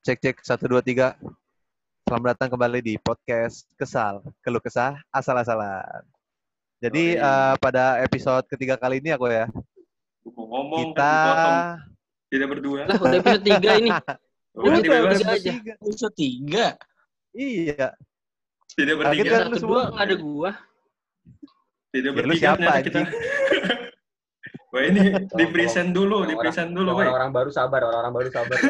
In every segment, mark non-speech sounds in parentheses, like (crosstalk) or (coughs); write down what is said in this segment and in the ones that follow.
Cek cek satu dua tiga. Selamat datang kembali di podcast Kesal, Keluh Kesah, Asal-asalan. Jadi Yoi. eh, pada episode ketiga kali ini aku ya, Mau ngomong kita kan tidak berdua. Lah udah episode 3 ini. (laughs) Udah udah, tidak udah. berdua. aja. Tiga. Episode tiga. Iya. Tidak Kaget bertiga. kan? Lu dua semua. nggak ada gua. Tidak Ya, lu bertiga siapa, kita. Wah ini (laughs) di present dulu, di present dulu. Orang-orang baru sabar, orang-orang baru sabar. (laughs)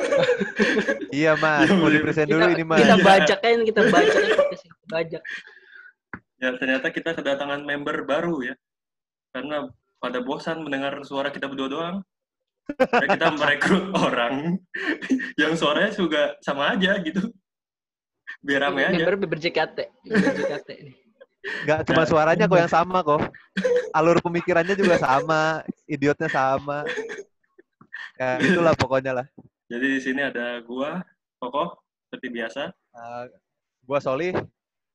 Iya mas, Iya, mau di present dulu ini mas. kita Iya. bajak kan, kita bajak kan, kita bajak. Ya ternyata kita kedatangan member baru ya. Karena pada bosan mendengar suara kita berdua doang. Ya, kita (laughs) merekrut orang yang suaranya juga sama aja gitu. Biar rame aja. Member BerJKT. BerJKT nih. Gak cuma suaranya kok yang sama kok. (laughs) Alur pemikirannya juga sama, idiotnya sama. Ya itulah pokoknya lah. Jadi di sini ada gua, Koko, seperti biasa. Eh, gua Solih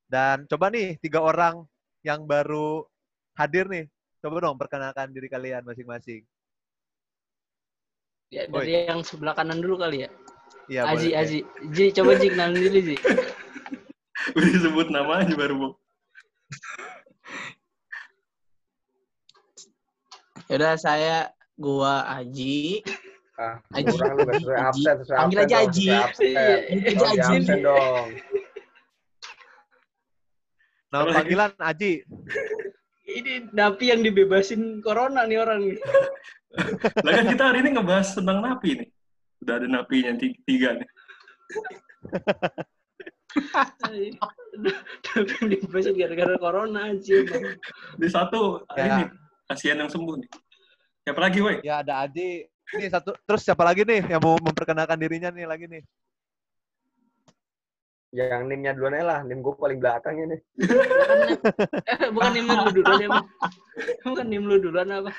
dan coba nih tiga orang yang baru hadir nih. Coba dong perkenalkan diri kalian masing-masing. Ya, dari yang sebelah kanan dulu kali ya. Iya, Aji, boleh. Aji. Ji, coba Ji kenalin dulu Ji. (laughs) Udah disebut namanya baru, Bu. Yaudah saya gua Aji. Ah, Aji. kurang lu sesuai Aji. absen, sesuai Panggil absen aja Aji. Aji, di Aji. absen dong. Nama lagi? panggilan Aji. Ini napi yang dibebasin corona nih orang nih. Lah kan kita hari ini ngebahas tentang napi nih. Udah ada napinya ti- tiga nih. (laughs) Yang dibebasin gara-gara corona aja. Bang. Di satu Ya. ini kasihan yang sembuh nih. Siapa lagi, woi? Ya ada Aji. Ini satu. Terus siapa lagi nih yang mau memperkenalkan dirinya nih lagi nih? Yang nimnya duluan aja lah, nim gue paling belakang ini. Eh, bukan nim lu duluan ya. Bukan nim lu duluan apa?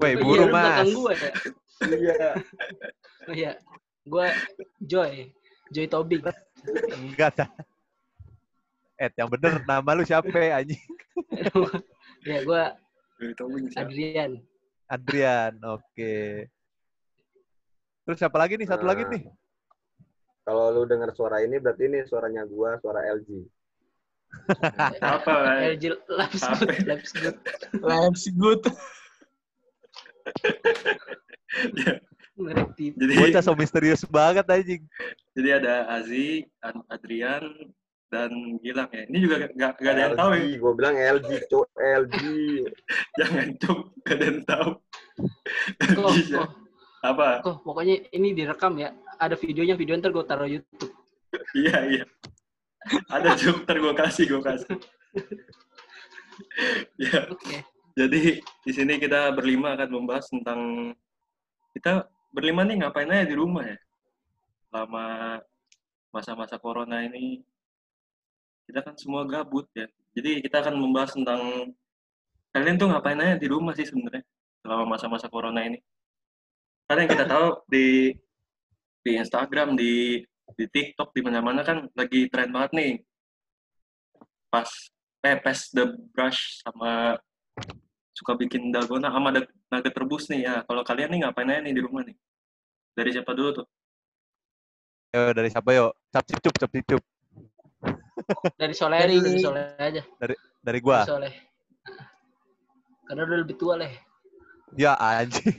Woi, buru iya, lu mas. belakang gua ya. Iya. Oh iya. Gua Joy. Joy Tobing. Enggak dah. Ed, yang bener nama lu siapa anjing? (laughs) ya, siapa? Adrian. Adrian, oke. Terus siapa lagi nih? Satu lagi Nah. nih. Kalau lu denger suara ini, berarti ini suaranya gua, suara LG. (laughs) Apa? LG Labs? Good. Labs Good. Labs good. (laughs) Ya, TV. Jadi Bocah so misterius banget anjing. jadi ada Azi, An- Adrian, dan Gilang ya. Ini juga nggak nggak ada yang tahu ya. Gue bilang LG, cok LG. (laughs) Jangan cuk, nggak ada yang tahu. Kok, kok, Apa? kok, pokoknya ini direkam ya. Ada videonya, video ntar gue taruh YouTube. (laughs) Iya iya. Ada cuk, ntar gue kasih, gue kasih. (laughs) ya, Oke. jadi di sini kita berlima akan membahas tentang kita berlima nih ngapain aja di rumah ya? Selama masa-masa corona ini kita kan semua gabut ya. Jadi kita akan membahas tentang kalian tuh ngapain aja di rumah sih sebenarnya selama masa-masa corona ini. Karena yang kita tahu di di Instagram di di TikTok di mana-mana kan lagi tren banget nih. Pas pepes the brush sama suka bikin dalgona sama ada nugget rebus nih ya kalau kalian nih ngapain aja nih di rumah nih dari siapa dulu tuh Yo, dari siapa yo? Cap cicup, cap cicup. Dari Soleh Dari- aja, dari Soleh aja. Dari gua. Dari Soleh. Karena udah lebih tua lah. Ya anjing.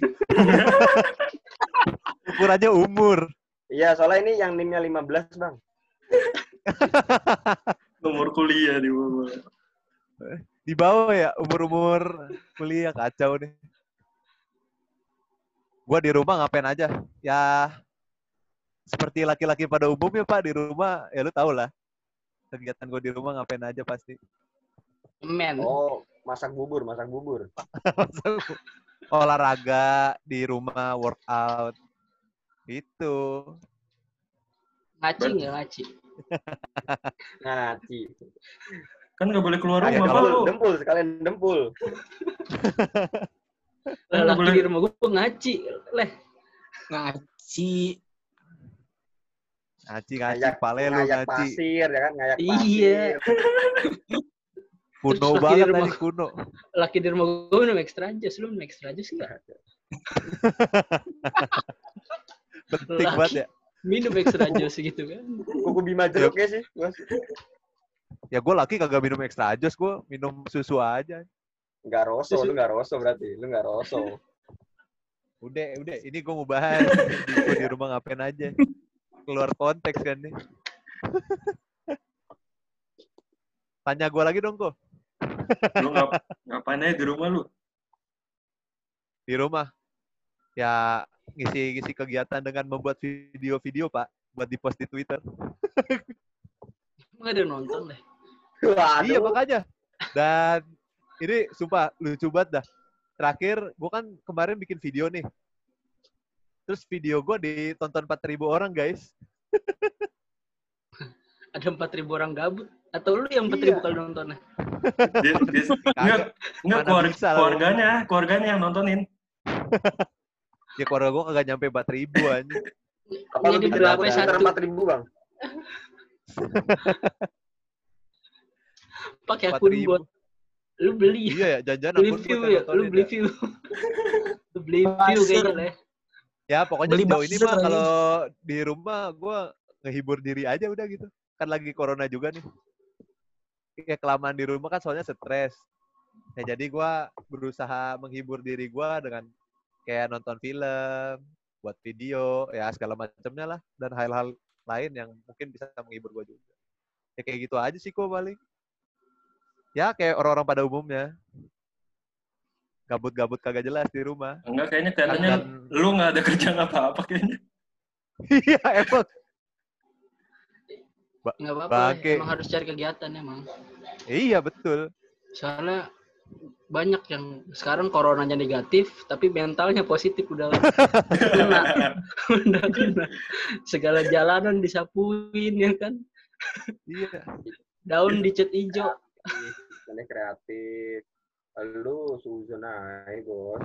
(laughs) Ukurannya umur. Iya, soalnya ini yang nimnya 15, Bang. (laughs) nomor kuliah di bawah Di bawah ya, umur-umur kuliah kacau nih. Gua di rumah ngapain aja? Ya seperti laki-laki pada umumnya Pak di rumah, ya lu tau lah. Kegiatan gue di rumah ngapain aja pasti. Men. Oh, masak bubur, masak bubur. (laughs) Olahraga di rumah, workout. Itu. Ngaci nggak ngaci? Ngaci. Kan nggak boleh keluar rumah kalau- Pak, Dempul, lu dempul, sekalian dempul. Nggak Laki boleh di rumah gue ngaci. Leh. Ngaci. Ngaci, ngaci, Ngayak, pale lu ngayak ngaci. pasir, ya kan? Ngayak Iya. pasir. Kuno Terus laki banget rumah- tadi, kuno. Laki di rumah gue minum extra jus. Lu minum extra jus nggak? (laughs) Penting banget ya. Minum extra jus gitu kan. Kuku Bima jeruknya sih. Ya gue laki kagak minum extra jos, gue minum susu aja. Enggak roso, lu enggak roso berarti. Lu enggak roso. Udah, udah. Ini gue mau bahas. Gue di rumah ngapain aja. Keluar konteks kan nih. Tanya gue lagi dong kok. Lu ngap ngapain aja di rumah lu? Di rumah. Ya ngisi-ngisi kegiatan dengan membuat video-video pak. Buat di post di Twitter. (laughs) Emang ada yang nonton deh. Waduh. Iya makanya. Dan ini sumpah lucu banget dah. Terakhir gue kan kemarin bikin video nih. Terus video gue ditonton 4.000 orang guys. (laughs) Ada 4.000 orang gabut. Atau lu yang 4.000 Iya. kali nontonnya? Enggak, (laughs) enggak Mana keluar- bisa lah. keluarganya, keluarganya yang nontonin. (laughs) Ya keluarga gue kagak nyampe 4.000 aja. Apa lu bikin berapa satu? Twitter 4000, Bang? Pakai akun 4.000. bot. Lu beli. Iya ya, jangan beli akun view buat ya. Lu beli ya. view. lu beli view kayaknya lah. ya. Ya pokoknya Beli sejauh ini mah kalau di rumah gue ngehibur diri aja udah gitu. Kan lagi corona juga nih. Ya kelamaan di rumah kan soalnya stres. Ya jadi gue berusaha menghibur diri gue dengan kayak nonton film, buat video, ya segala macamnya lah. Dan hal-hal lain yang mungkin bisa menghibur gue juga. Ya kayak gitu aja sih kok paling. Ya kayak orang-orang pada umumnya. Gabut-gabut kagak jelas di rumah. Enggak, kayaknya kelihatannya Dan- lu nggak ada kerjaan apa-apa kayaknya. Iya emang. Nggak apa-apa. Bangke. Emang harus cari kegiatan emang. Iya betul. Soalnya banyak yang sekarang coronanya negatif tapi mentalnya positif udah kena (laughs) udah kena segala jalanan disapuin ya kan Iya. daun dicat hijau Ini kreatif. Lu suzon aja, Bos.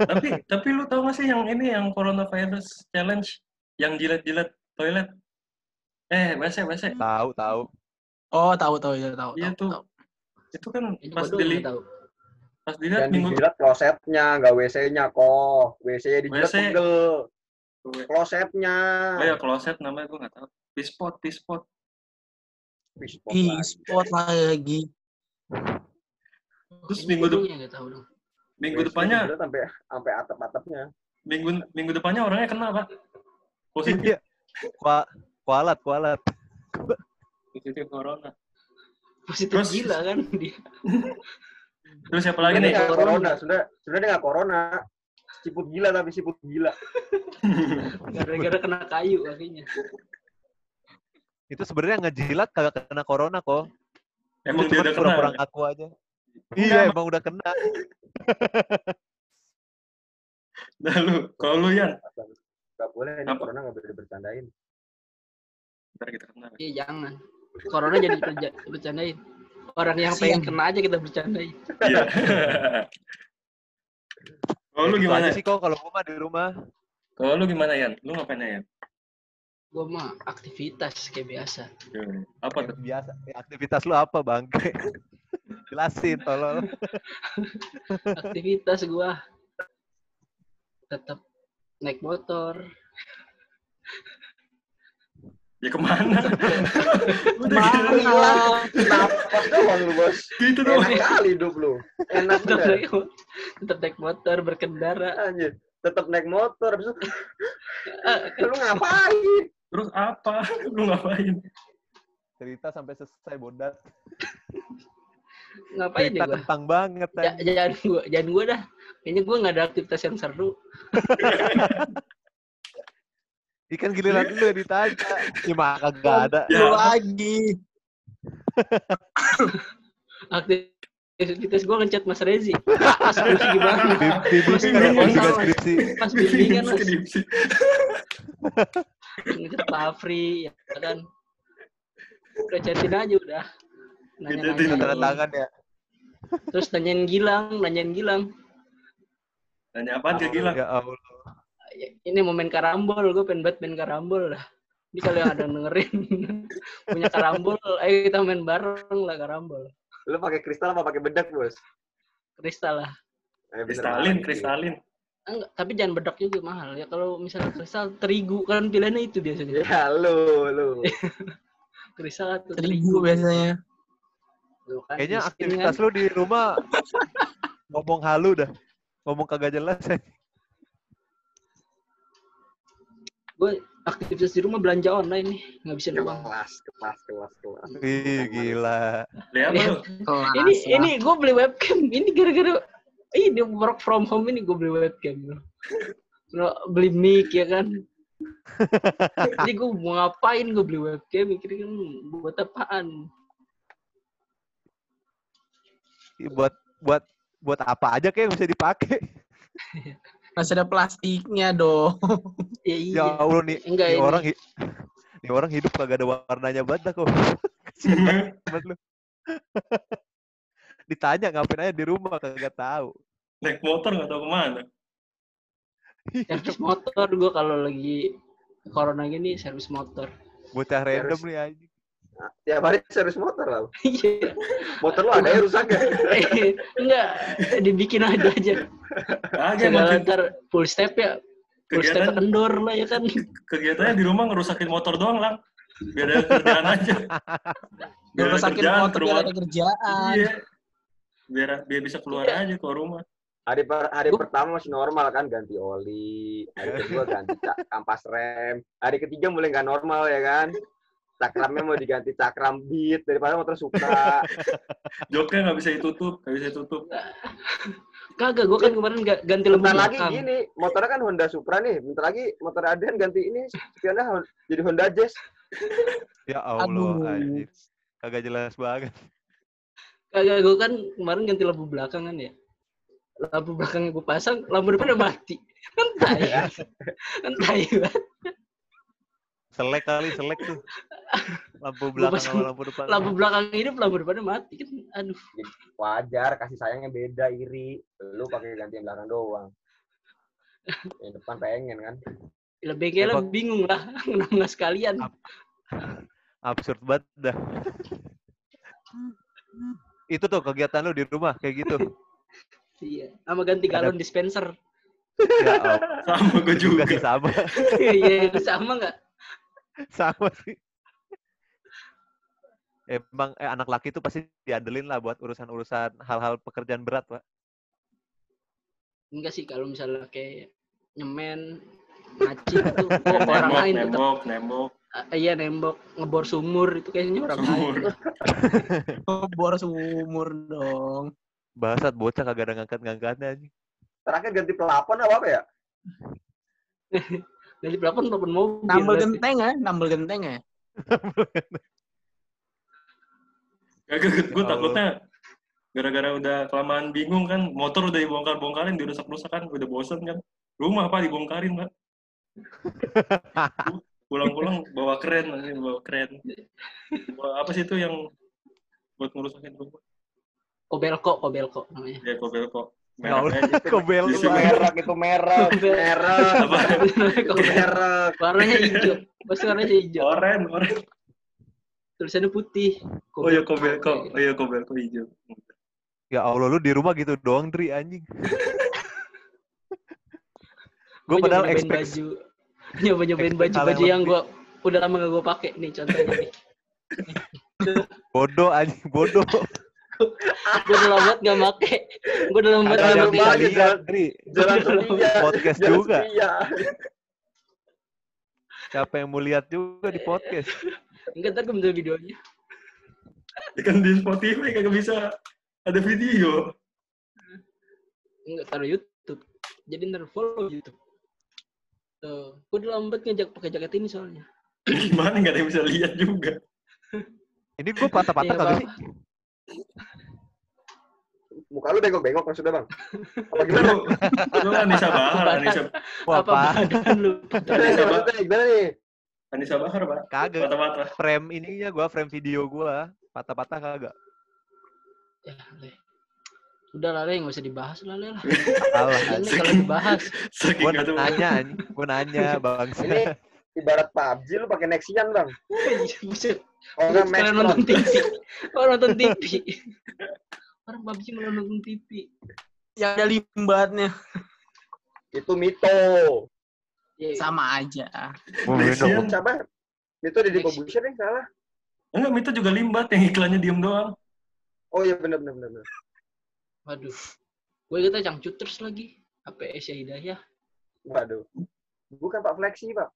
tapi tapi lu tau gak sih yang ini yang coronavirus challenge yang jilat-jilat toilet? Eh, WC, WC. Tahu tahu. Oh, tahu tahu ya, tahu. Iya tahu, tuh. tahu. Itu kan itu pas dili tahu pas dilihat Yang minggu dijilat klosetnya, nggak WC-nya kok. WC-nya dijilat WC. pegel. Klosetnya. Oh ya kloset namanya gue nggak tahu. Pispot, pispot. Pispot Ih, lagi. lagi. Terus Ini minggu gua de- doang yang nggak tahu dong minggu WC depannya sampai sampai atap-atapnya. minggu minggu depannya orangnya kena pak. Positif Iya. Kua, kualat kualat. positif corona. positif Terus- gila kan dia Terus siapa lagi nih? nggak corona, sudah sudah dia nggak corona. Siput gila tapi siput gila. (laughs) gara-gara kena kayu kakinya Itu sebenarnya ngejilat kagak kena corona kok. Emang dia udah kena. pura-pura ya? ngaku aja. Iya emang udah kena. (laughs) Nah lu, kalau lu Yan, Gak boleh ini Apa? corona nggak boleh bercandain. ntar kita kena. iya jangan corona jadi bercandain orang yang pengen kena aja kita bercandain Iya. (laughs) Kalau lu gimana? sih kok kalau gua mah di rumah. Kalau lu gimana Yan? Lu ngapain Yan? gue mah aktivitas kayak biasa Apa tuh? Biasa. Ya, aktivitas lu apa bangke? (laughs) Jelasin tolol. aktivitas gua tetap naik motor Ya ke mana? (laughs) Udah Mana? gitu. Napas doang lu bos. Gitu doang. Enak kali hidup lu. Enak tetap bener. naik, tetap naik motor berkendara Anjir. Tetap naik motor. Habis itu, Ah, lu ngapain? Terus apa? (laughs) Lu ngapain? Cerita sampai selesai bodat. (laughs) ngapain Cerita ya gua kentang banget. Ja- anjing. jangan gua jangan gua dah kayaknya gua nggak ada aktivitas yang seru Ikan giliran lu yang ditanya. Ya mah kagak ada. Ya. Lu lagi. aktivitas gua ngechat Mas Rezi (laughs) Mas skripsi gimana Bim- Bimbingan Mas ada juga skripsi. Mas bimbingan mas Skripsi. ngechat Pak Afri ya kan udah chatin aja udah Ngechatin. Tanda nanya-nanya tangan ya. terus nanyain Gilang nanyain Gilang Nanya apaan ke Gilang? Ya Allah. Ya, ini mau main karambol gue pengen banget main karambol lah ini kalau yang ada yang dengerin (laughs) punya karambol ayo kita main bareng lah karambol Lu pakai kristal apa pakai bedak bos? kristal lah Eh, bener Kristalin, kristalin. Enggak, tapi jangan bedak juga mahal ya. Kalau misalnya kristal terigu kan pilihannya itu biasanya. Ya lu, lu. (laughs) Kristal atau Terigu biasanya. Tuh kan, Kayaknya aktivitas kan. lu di rumah ngomong halu dah. Ngomong kagak jelas. (laughs) Gue aktivitas di rumah belanja online nih, ngabisin uang. Kelas, kelas, kelas, kelas. Ih, gila. Lu? Kelas Ini lah. ini gue beli webcam. Ini gara-gara ini work from home ini gue beli webcam. Bro, beli mic ya kan. (laughs) Jadi gue mau ngapain gue beli webcam mikirnya kan buat apaan? Buat buat buat apa aja kayak bisa dipakai. (laughs) Masih ada plastiknya dong. (laughs) Ya iya. Ya Allah nih, Enggak nih ini. orang nih orang hidup kagak ada warnanya (laughs) banget kok. Kasian banget lu. (laughs) Ditanya ngapain aja di rumah kagak tahu. Naik motor nggak tahu ke mana. servis motor gue kalau lagi corona gini servis motor. Bocah random nih anjing. Nah, tiap hari servis motor lah. (laughs) Iya. Motor lu ada ya rusak ya? (laughs) Enggak, dibikin aja aja. Aja makin ntar full step ya, full step kegiatan kendor lah ya kan. kegiatannya di rumah ngerusakin motor doang lang. Biar ada kerjaan aja. Biar ada Rusakin kerjaan motor biar ada kerjaan. Iya. Biar biar bisa keluar Iya. aja ke rumah. Hari per, hari pertama masih normal kan ganti oli, hari kedua ganti kampas (laughs) rem, hari ketiga mulai nggak normal ya kan. Cakramnya mau diganti cakram beat daripada motor suka. (laughs) Joknya nggak bisa ditutup, nggak bisa ditutup. Kagak, gue kan kemarin ga- ganti lembu Bentar lagi belakang. gini, motornya kan Honda Supra nih. Bentar lagi motor Adrian ganti ini Hon- jadi Honda Jazz. (laughs) Ya Allah. Kagak jelas banget. Kagak, gue kan kemarin ganti lampu belakang kan ya. Lampu belakangnya gue pasang, lampu depannya mati. Kan tai. (laughs) Kan tai banget. Selek kali, selek tuh. Lampu belakang sama lampu depan. Lampu belakang hidup, lampu depannya mati. Kan, aduh. Wajar, kasih sayangnya beda, iri. Lu pakai ganti yang belakang doang. Yang depan pengen kan. Bengkelnya Emang- bingung lah. Nggak sekalian? Absurd banget dah. Itu tuh kegiatan lu di rumah kayak gitu. Iya. Sama ganti Ada- galon dispenser. Ya Allah. (laughs) Sama gue juga juga. sih sama. Iya, sama nggak? Sama sih. Emang eh, anak laki tuh pasti diandelin lah buat urusan-urusan hal-hal pekerjaan berat, Pak. Enggak sih kalau misalnya kayak nyemen, ngacik itu kok (laughs) orang Nembok, lain tetap nembok, nembok. Ah, iya nembok ngebor sumur itu kayaknya orang Sumur. (laughs) lain. Bor sumur dong. Bahasat bocah kagak ada ngangkat-ngangkatnya anjing. Terakhir ganti pelapon apa apa ya? (laughs) Dari pelapon pelapon mobil. Nambel genteng ya, nambel genteng ya. Kagak, gue Ya takutnya gara-gara udah kelamaan bingung kan, motor udah dibongkar-bongkarin, dirusak-rusak kan, udah bosen kan. Rumah apa dibongkarin, Pak. Pulang-pulang bawa keren, bawa keren. Bawa apa sih itu yang buat ngerusakin rumah? Kobelko, Kobelko namanya. Ya, kobelko. Ya Merahnya kok bel Itu merek, itu merek, Merek. merek, apa? Merek. Warnanya hijau. Pasti warnanya hijau. Oren, oren. Tulisannya putih. Oh iya, kobelko. Oh iya, kobelko hijau. Ya Allah, lu di rumah gitu doang, Dri, anjing. gue Gua padahal expect baju. Nyoba-nyobain expect hal baju-baju yang gua udah lama gak gua pakai nih contohnya nih. bodoh anjing, bodoh. Gua udah lama banget gak make. Gua udah lama gak lagi, lihat, Jalan. Podcast juga. setia. Siapa yang mau lihat juga di podcast? Enggak ntar gua minta videonya. Ya kan di Spotify kagak bisa ada video. Enggak taruh YouTube. Jadi ntar follow YouTube. Tuh, gua udah lama banget ngejak pakai jaket ini soalnya. Gimana nggak ada yang bisa lihat juga. Ini gue patah-patah Iya, Bang. sih? Muka lu bengok-bengok maksudnya, Bang? Apa gimana? Lu, lu Anissa Bahar, Anissa, Wah, Apa badan lu? Nih, maksudnya gimana nih? Anissa Bahar, Pak. Kagak. Mata-mata. Frame ininya gua, frame video gua. Patah-patah kagak. Ya, Le. Udah lah, Le, nggak usah dibahas lah, Le. lah. Kalau dibahas. Gua nanya. (laughs) Gua nanya, bangsa. Ini ibarat PUBG lu pakai Nexian, Bang. Oh, Kalian Maxtron. nonton TV. Orang nonton TV. Orang PUBG malah nonton TV. Yang ada limbatnya. Itu Mito. Ya, Sama aja. Lexian. Siapa? Mito Lex- Corbuzier yang salah. Enggak, itu juga limbat yang iklannya diem doang. Oh iya benar benar benar. Waduh. Gue kata Cangcuters lagi. APS ya Hidayah. Waduh. Bukan Pak Flexi, Pak.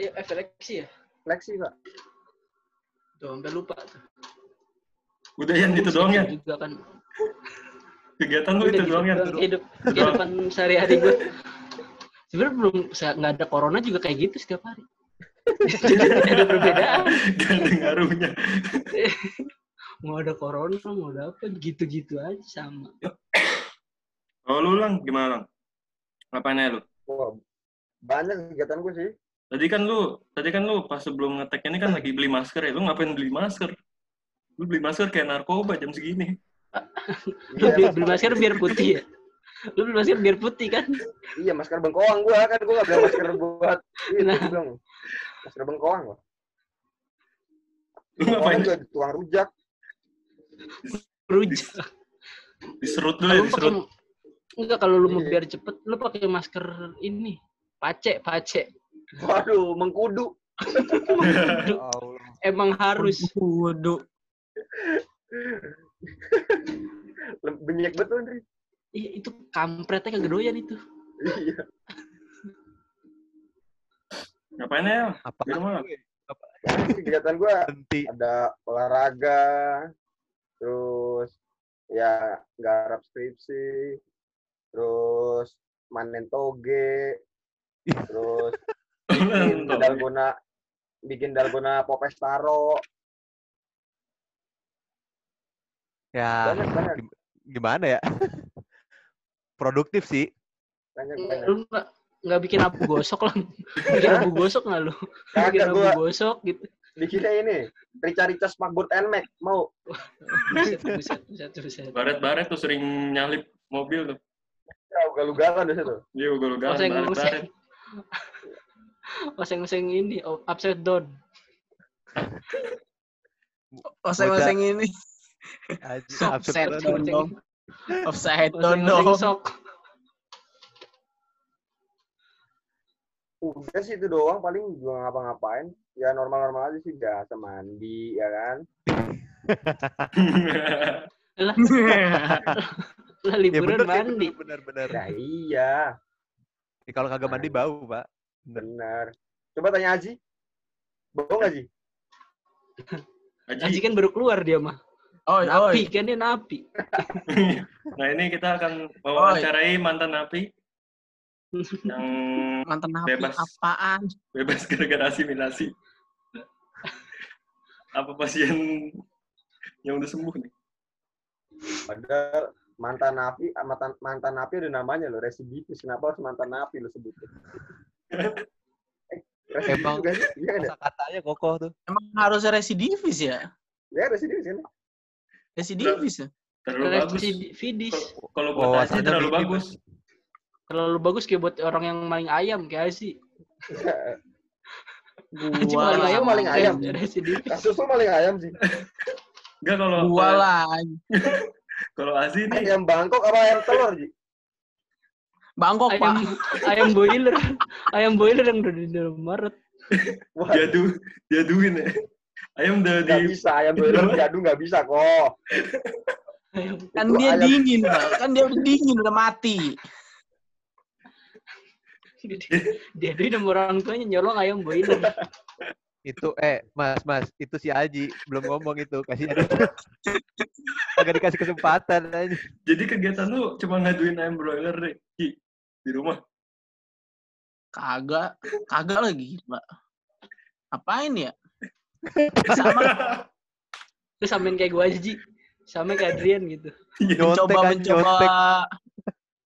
Eh, eh seleksi ya? Flexi, Pak. Tuh, sampai lupa tuh. Udah Yan, itu doang ya. Juga kan. Kegiatan lu Udah itu gitu doang ya. Hidup, kehidupan sehari-hari gue. Sebenarnya belum nggak ada corona juga kayak gitu setiap hari. Jadi tidak ada perbedaan. Gak ada ngaruhnya. Mau ada corona, mau ada apa, gitu-gitu aja sama. Oh lu lang, gimana lang? Ngapain aja lu? Wah, banyak kegiatan gue sih. Tadi kan lu, tadi kan lu pas sebelum ngetek ini kan lagi beli masker ya. Lu ngapain beli masker? Lu beli masker kayak narkoba jam segini. (laughs) Lu beli, Iya, beli masker biar putih ya? Lu beli masker biar putih kan? iya masker bengkoang gue kan gue gak beli masker buat itu Nah. gue bilang masker bengkoang loh. Lu ngapain? juga tuang rujak. Rujak. Diserut dulu ya, diserut. enggak kalau lu mau Iya. biar cepet, lu pakai masker ini. Pace, pace. Waduh, mengkudu. (laughs) Emang harus. Kudu. Benyek betul, Ndri. Ih, itu kampretnya kagak doyan itu. Iya. Ngapain ya? Apa? Di rumah. Kegiatan gue ada olahraga, terus ya garap skripsi, terus manen toge, terus (laughs) bikin dalgona bikin dalgona popestaro Ya, banyak banyak gim- gimana ya? (laughs) Produktif sih. banyak banyak Lu nggak nggak bikin abu gosok lah. bikin abu gosok nggak lu? bikin abu gua gosok gitu. bikinnya ini rica rica smakburt and mac mau Buset, buset, buset, buset. Baret-baret tuh sering nyalip mobil tuh. ya ugal-ugalan di situ Iya, gue lu galan Oseng-oseng. ini, upside down. (laughs) Oseng-oseng ini. Offset absurd dong. Offside Oseng-oseng dong. sok. udah sih itu doang paling juga ngapa-ngapain ya normal-normal aja sih biasa mandi ya kan Lah, (laughs) lah Ya liburan bener, mandi. bener, bener, bener. ya iya Ya, kalau kagak mandi bau, Pak. Benar coba tanya Aji bohong nggak Ji (laughs) Aji Aji. kan baru keluar dia mah. Oh, Napi kan dia napi. nah ini kita akan mewawancarai mantan napi yang mantan napi Bebas. apaan? bebas (laughs) gara-gara asimilasi. Apa pasien yang udah sembuh nih? padahal mantan napi mantan mantan napi ada namanya loh residivis kenapa harus mantan napi lo sebutin (laughs) Emang- sih iya Kata katanya kokoh tuh. Emang harus residivis ya? ya residivis kan Residivis ya? Terlalu bagus. Vidis. Kalau- Kalau Oh, buat asalnya terlalu bagus. Terlalu bagus kayak buat orang yang maling ayam kayak. Aji Gua maling ayam, maling ayam. Residivis. kasus lu maling ayam sih Enggak kalau Gua (laughs) kalau- lah. kalau Azi nih ayam Bangkok apa ayam telur Ji Bangkok, Pak. Ayam, (laughs) ayam boiler. Ayam boiler yang udah di dalam Maret. Wah, diadu diaduin ya. Ayam udah di bisa ayam boiler diadu nggak bisa kok Ayam Kan dia ayam. dingin, Pak. Kan dia udah dingin, udah mati. dia dia sama orang tuanya nyolong ayam boiler. Itu eh Mas, Mas, itu si Aji belum ngomong itu. Kasih. Agak dikasih kesempatan aja. Jadi kegiatan lu cuma ngaduin ayam broiler deh, Ki, di rumah. Kagak. Kagak lagi, Pak. Apain ya? (laughs) Sama Terus samain kayak gue aja, Ji. Sama kayak Adrian gitu. Nyontek mencoba kan, mencoba nyontek.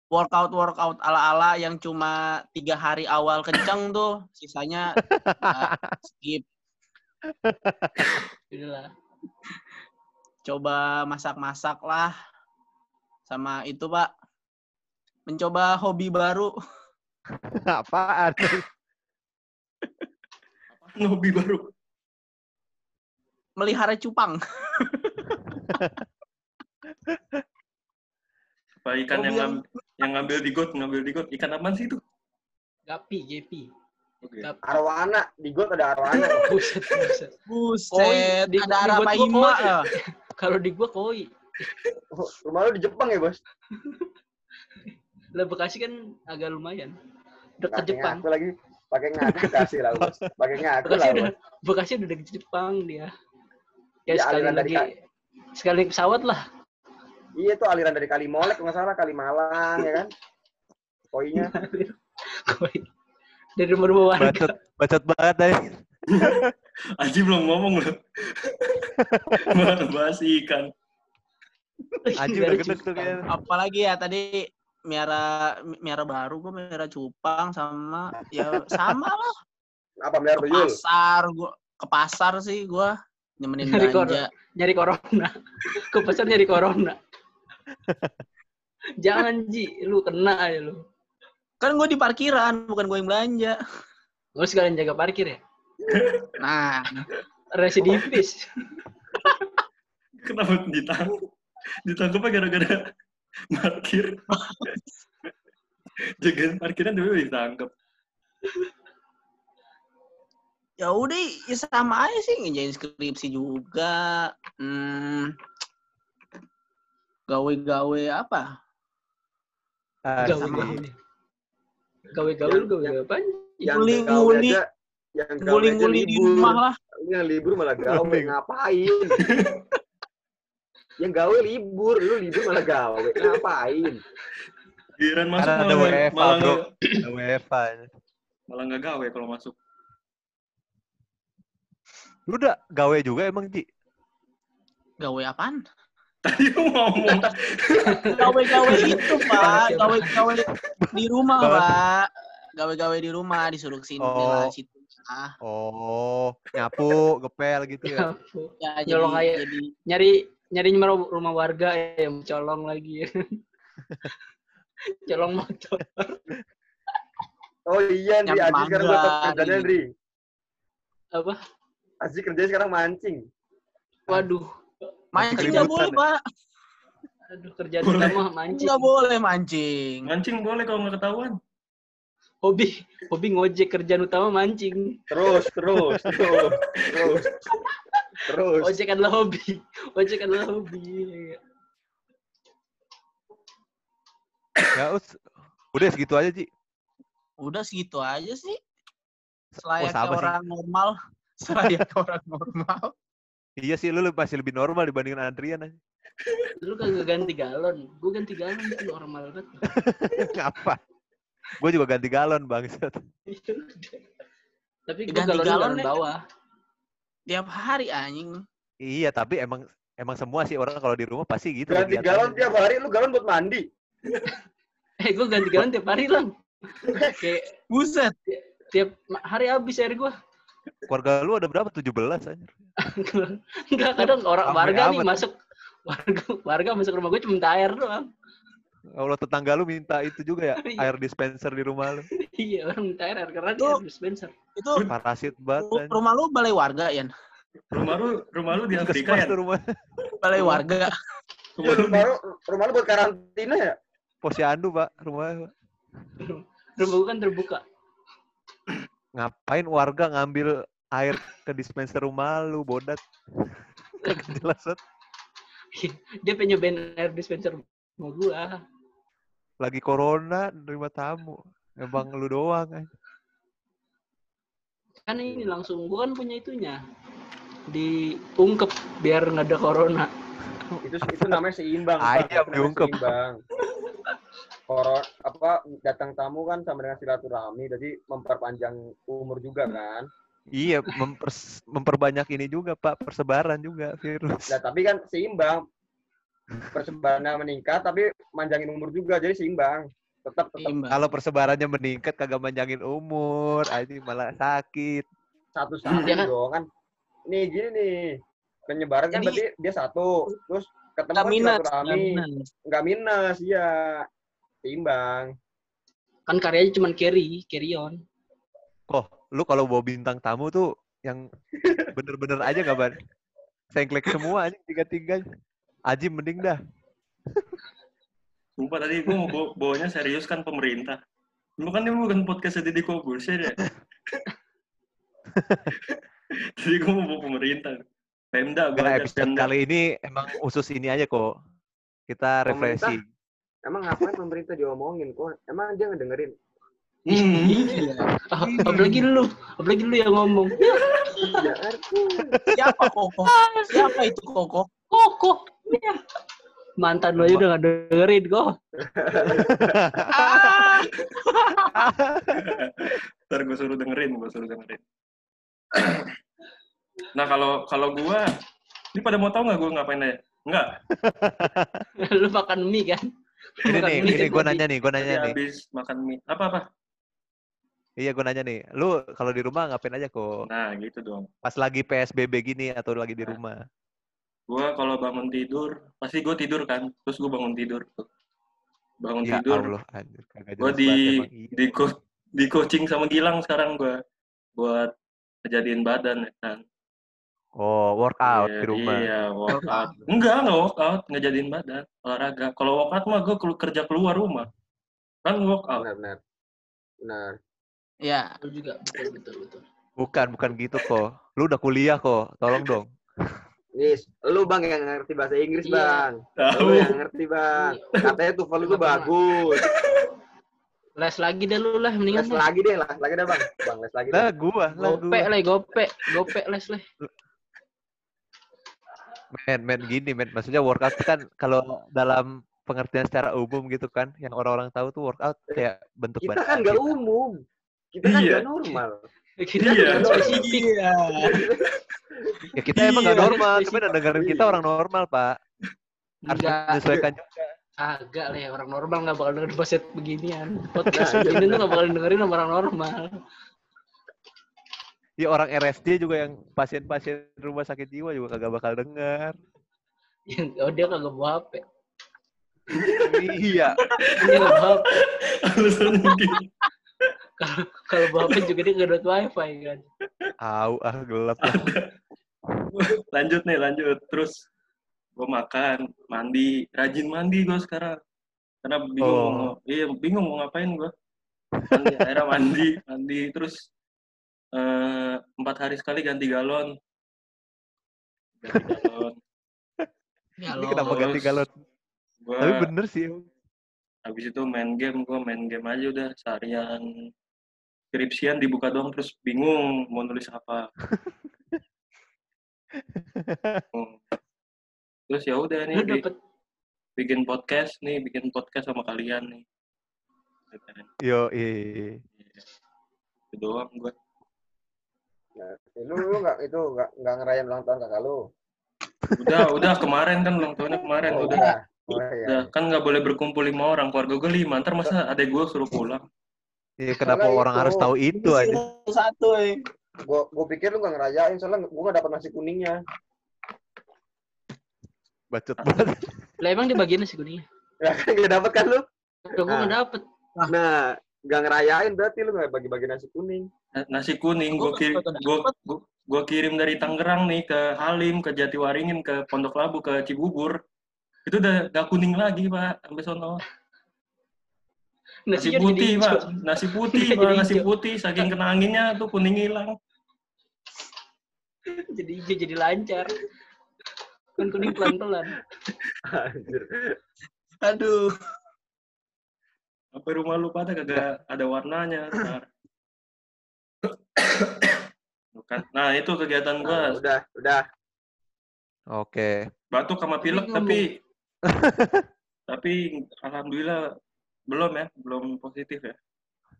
workout workout ala ala yang cuma tiga hari awal kencang tuh sisanya ya, skip (laughs) Udahlah. coba masak masak lah sama itu pak mencoba hobi baru (laughs) Apaan? Hobi baru. melihara cupang (laughs) Apa ikan Hobi yang yang- ngam- Yang ngambil di got, ngambil di got. Ikan apaan sih itu? Gapi, Gapi. Oke. Gapi. Arwana, di got ada arwana. (laughs) Buset, buset. Buset, di- ada arah apa gua ima? Kalau di gua koi. Rumah lu di Jepang ya, Bos? Lah Bekasi kan agak lumayan. Dekat Jepang. ngaku lagi. Pakai ngaku kasih lah, Bos. Pakai ngaku Bekasi lah, udah. Bekasi udah deket Jepang dia. Ya Iya, sekali aliran dari lagi sekali pesawat lah. Iya tuh aliran dari Kali Molek nggak salah, Kali Malang ya kan. Koinya. (laughs) Koi. Dari rumah-rumah warga. Bacot, bacot banget deh. (laughs) Aji belum ngomong loh. (laughs) Malah bahas ikan. Aji Dari udah gedek tuh kayaknya. Apalagi ya tadi miara miara baru gue miara cupang sama ya sama lah (laughs) Apa miliar ke pasar gua ke pasar sih gua nemenin Nyari belanja Nyari corona. (laughs) Ke pasar nyari corona. (laughs) Jangan Ji, lu kena aja lu. kan gue di parkiran bukan gue yang belanja Lu sekalian jaga parkir ya? nah Residivis. Kenapa ditangkap? Ditangkapnya gara-gara (laughs) parkir. Jagain parkiran tapi ditangkap. ya udah ya sama aja sih ngejain skripsi juga hmm, gawe-gawe apa. Gawe-gawe. Gawe-gawe lu gawe apa? Yang aja, yang aja nguli-nguli di rumah lah yang libur malah gawe ngapain? (laughs) yang gawe libur, lu libur malah gawe ngapain? Giliran masuk Karena ada malah, WFH, malah bro. (clears throat) Ada WFA. malah nggak gawe kalau masuk. Lu udah gawe juga emang, Ji? gawe apaan Tadi lu ngomong gawe-gawe itu pak gawe-gawe di rumah Gawe. pak gawe-gawe di rumah disuruh sini lah Oh. situ ah Oh, nyapu, ngepel gitu ya. ya jadi, Nyolong kayak- jadi nyari nyari rumah, rumah warga yang colong lagi. (laughs) colong motor. Oh iya, Andri, Nyampe Aji sekarang tahu kerjanya. Andri. Apa? Aji kerjanya sekarang mancing. Waduh. mancing nggak boleh ya? pak Aduh kerjaan Boleh. utama mancing. nggak boleh mancing mancing boleh kalau nggak ketahuan. Hobi hobi ngojek kerjaan utama mancing. Terus, terus, terus, terus. (laughs) Terus. Ojek adalah hobi. Ojek adalah hobi. Ya, us. Udah segitu aja, Ji. udah segitu aja sih Oh, sama sih. orang normal (laughs) selayaknya orang normal Iya sih, lu masih lebih normal dibandingin Adrian aja. Lu kagak ganti galon. Gue ganti galon itu normal banget. (laughs) Ngapa? Gue juga ganti galon, bangsat. (laughs) Tapi gue Ganti galon galon bawah. Tiap hari anjing Iya, tapi emang emang semua sih orang kalau di rumah pasti gitu. Ganti galon tiap hari, lu galon buat mandi. (laughs) Eh gue ganti galon tiap hari lang. Kayak buset tiap hari habis air gue. Keluarga lu ada berapa? 17 aja. (laughs) Enggak kadang orang warga nih masuk warga warga masuk rumah gue cuma air doang. Kalau tetangga lu minta itu juga ya, (laughs) Iya. air dispenser di rumah lu. (laughs) iya orang minta air air karena dia Tuh. air dispenser. itu Parasit banget. rumah lu balai warga Yan Rumah lu, rumah lu di Afrika ya? rumah. (laughs) balai warga Rumah lu Rumah lu, rumah lu buat karantina ya? Posyandu, Pak, rumah. Rumah gue kan terbuka. Ngapain warga ngambil air ke dispenser rumah lu, bodat. Kagak jelas banget. Dia pengen nyobain air dispenser rumah gua. Lagi corona, nerima tamu. Emang lu doang. anjing. Kan ini langsung gua kan punya itunya. Diungkep biar nggak ada corona. Itu itu namanya seimbang. Ayam diungkep. Seimbang. Koron apa datang tamu kan sama dengan silaturahmi, jadi memperpanjang umur juga kan. Iya, mempers- memperbanyak ini juga, Pak, persebaran juga virus. Nah, tapi kan seimbang. Persebarannya meningkat tapi manjangin umur juga, jadi seimbang. Tetap tetap Imbang. Kalau persebarannya meningkat kagak manjangin umur, ini malah sakit. satu satu Iya kan? dong kan. Nih gini nih. Penyebaran kan Jadi- berarti dia satu. Terus ketemu kan minus nggak minus. Nggak minus, iya. Seimbang. Kan karyanya cuma carry, carry on. Kok, lu kalau bawa bintang tamu tuh yang bener-bener aja gak, Ban? Sengklek semua aja tiga-tiga. Aji mending dah. Sumpah tadi gue mau bawa- bawanya serius kan pemerintah. Lu kan ini bukan podcast Deddy Kobuser ya? (laughs) Jadi gue mau bawa pemerintah. Pemda, gue ajak episode Pemda. kali ini emang usus ini aja kok. Kita refreshing. Emang ngapain pemerintah diomongin kok? Emang dia ngedengerin? Hmm. Iya. Apalagi lu, apalagi lu yang ngomong. Ya, RT. Siapa Koko? Siapa itu Koko? Kok (laughs) Mantan lu aja udah gak dengerin kok. (laughs) Ntar gue suruh dengerin, gue suruh dengerin. (clears throat) nah kalau kalau gue, ini pada mau tahu nggak gue ngapain aja? Enggak. (laughs) lu makan mie kan? Ini nih, mie ini gue nanya nih, gue nanya nih. habis makan mie. Apa apa? Iya, gue nanya nih. Lu kalau di rumah ngapain aja kok? Nah gitu dong. Pas lagi PSBB gini atau lagi di rumah? Gue kalau bangun tidur, pasti gue tidur kan. Terus gue bangun tidur tuh. Bangun Ya tidur, Allah, anjir. Kagak gue di. Iya. di co- di coaching sama Gilang sekarang gue buat kejadian badan ya kan. Oh, workout Iya, di rumah. Iya, workout. Enggak, enggak workout, ngejadiin badan, olahraga. Kalau workout mah gue kerja keluar rumah. Kan workout. Benar, benar. Benar. Ya, Lu juga betul betul betul. Bukan, bukan gitu kok. Lu udah kuliah kok. Tolong dong. (laughs) Nis, lu bang yang ngerti bahasa Inggris Iya. bang. Lu Tahu. yang ngerti bang. (laughs) Katanya tuval lu Kenapa, Mak? bagus. Les lagi deh lu lah, mendingan Les lagi deh, les lagi deh bang. Bang, les lagi deh. Lah gua, lah Gope gua. lah, gope, gope les lah. Men, men gini, men. Maksudnya workout tuh kan kalau dalam pengertian secara umum gitu kan, yang orang-orang tahu tuh workout kayak bentuk Kita badan kan nggak gitu. umum. Kita kan Iya. nggak normal. Kita Iya. spesifik. (laughs) iya. Ya kita emang nggak Iya, normal, tapi spesifik. yang dengerin kita orang normal, Pak. Harus menyesuaikan juga. agak lah ya. Orang normal nggak bakal dengerin (laughs) podcast beginian. Podcast iya begini tuh nggak bakal dengerin sama orang normal. Ya orang RSJ juga yang pasien-pasien rumah sakit jiwa juga kagak bakal dengar. Oh dia kagak bawa HP. iya. Dia nggak bawa HP. Alasannya gitu. Kalau bawa HP juga dia nggak dapat wifi kan. Au, ah gelap lah. lanjut nih, lanjut. Terus gue makan, mandi, rajin mandi gue sekarang. Karena bingung Oh. mau, iya bingung mau ngapain gue. Mandi, akhirnya mandi, mandi terus eh, empat hari sekali ganti galon. Ganti galon. Ya Ini kenapa ganti galon? Gua, Tapi bener sih. habis itu main game, gue main game aja udah seharian. Skripsian dibuka doang terus bingung mau nulis apa. Hmm. (laughs) Terus ya udah nih dapet bikin podcast nih, bikin podcast sama kalian nih. Gitu kan. Yo, iya. Iya. Itu doang gue. Nah, lu lu nggak itu nggak nggak ngerayain ulang tahun kakak lu. Udah, udah kemarin kan ulang tahunnya kemarin Oh, udah. udah. Oh, iya. Udah, kan nggak boleh berkumpul lima orang, keluarga gue lima. Ntar masa adek gue suruh pulang. Iya, (laughs) kenapa Soalnya orang itu. harus tahu itu aja? Satu, eh. Gua gua pikir lu nggak ngerayain soalnya gua nggak dapat nasi kuningnya. Bacot (laughs) banget. lah emang dia bagian nasi kuningnya. Ya kan nggak dapat kan lu? Gue nggak dapet. Nah, nggak ngerayain berarti lu nggak bagi-bagi nasi kuning. Na- Nasi kuning gue Gua gua, dapet. gua, gua kirim dari Tangerang nih ke Halim, ke Jatiwaringin, ke Pondok Labu, ke Cibubur. Itu udah gak kuning lagi pak, sampai sono. Nasi putih pak, nasi putih (laughs) Jadi pak, nasi putih. Saking kena anginnya tuh kuning hilang. (laughs) jadi hijau jadi lancar. Kan kuning pelan-pelan. Anjir. Aduh. Sampai rumah lu pada kagak ada warnanya. Bukan. Nah itu kegiatan Nah, gua udah, udah. Oke. batuk sama pilek tapi (laughs) tapi alhamdulillah belum ya belum positif ya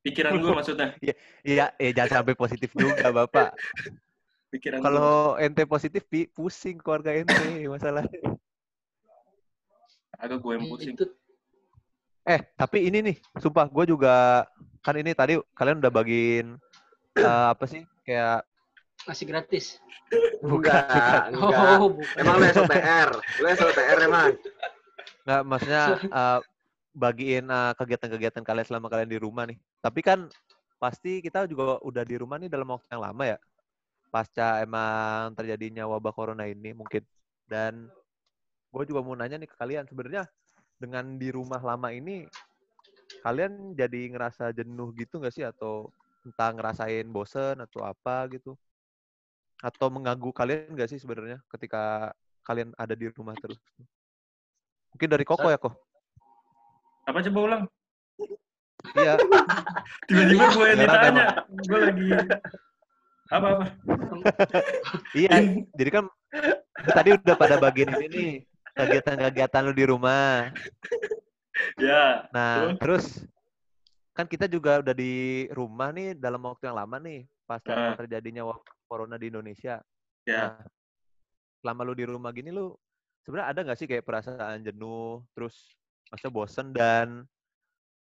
pikiran gue maksudnya (laughs) Iya, eh jangan sampai positif juga, Bapak. (laughs) pikiran gua. Kalau ente positif, pi- pusing keluarga ente masalah. agak gue yang pusing Itu Eh, tapi ini nih, sumpah gue juga kan ini tadi kalian udah bagiin eh, apa sih? Kayak masih gratis. bukan, (laughs) bukan. Enggak, enggak. Oh, bukan. Emang lu SOTR? Lu SOTR emang? Nggak, maksudnya eh, bagiin eh, kegiatan-kegiatan kalian selama kalian di rumah nih. Tapi kan pasti kita juga udah di rumah nih dalam waktu yang lama ya. Pasca emang terjadinya wabah corona ini mungkin. Dan gue juga mau nanya nih ke kalian sebenarnya dengan di rumah lama ini kalian jadi ngerasa jenuh gitu nggak sih atau entah ngerasain bosen atau apa gitu atau mengganggu kalian nggak sih sebenarnya ketika kalian ada di rumah terus mungkin dari koko ya kok Apa coba ulang? iya (laughs) Tiba-tiba gue yang ditanya. Gue lagi apa apa? iya jadi kan tadi udah pada bagian ini nih kegiatan-kegiatan lu di rumah Ya, Nah, Terus? terus kan kita juga udah di rumah nih dalam waktu yang lama nih pasca Ah. terjadinya wabah corona di Indonesia. ya. Nah, selama lu di rumah gini lu sebenarnya ada nggak sih kayak perasaan jenuh, terus masa bosen dan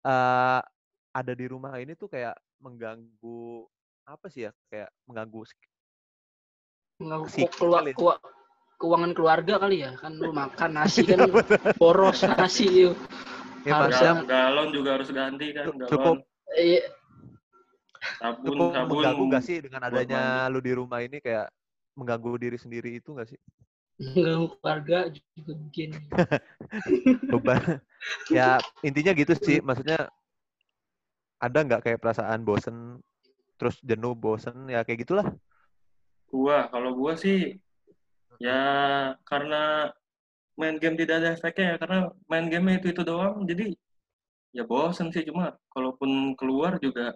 eh ada di rumah ini tuh kayak mengganggu apa sih ya? Kayak mengganggu Mengganggu Psikis ku- kelua- kali. kua- keuangan keluarga kali ya kan lu makan (laughs) nasi Iya, kan boros nasi yuk. ya Harus maksudnya Gal- galon juga harus ganti kan, galon. cukup Iya, Sabun, cukup sabun. mengganggu gak sih dengan adanya lu di rumah ini kayak mengganggu diri sendiri itu gak sih? Mengganggu keluarga juga mungkin. (laughs) beban. Ya intinya gitu sih. Maksudnya ada nggak kayak perasaan bosen terus jenuh bosen? Ya kayak gitulah. Gua, kalau gua sih ya karena main game tidak ada efeknya ya. Karena main game itu itu doang. Jadi ya bosen sih. Cuma kalaupun keluar juga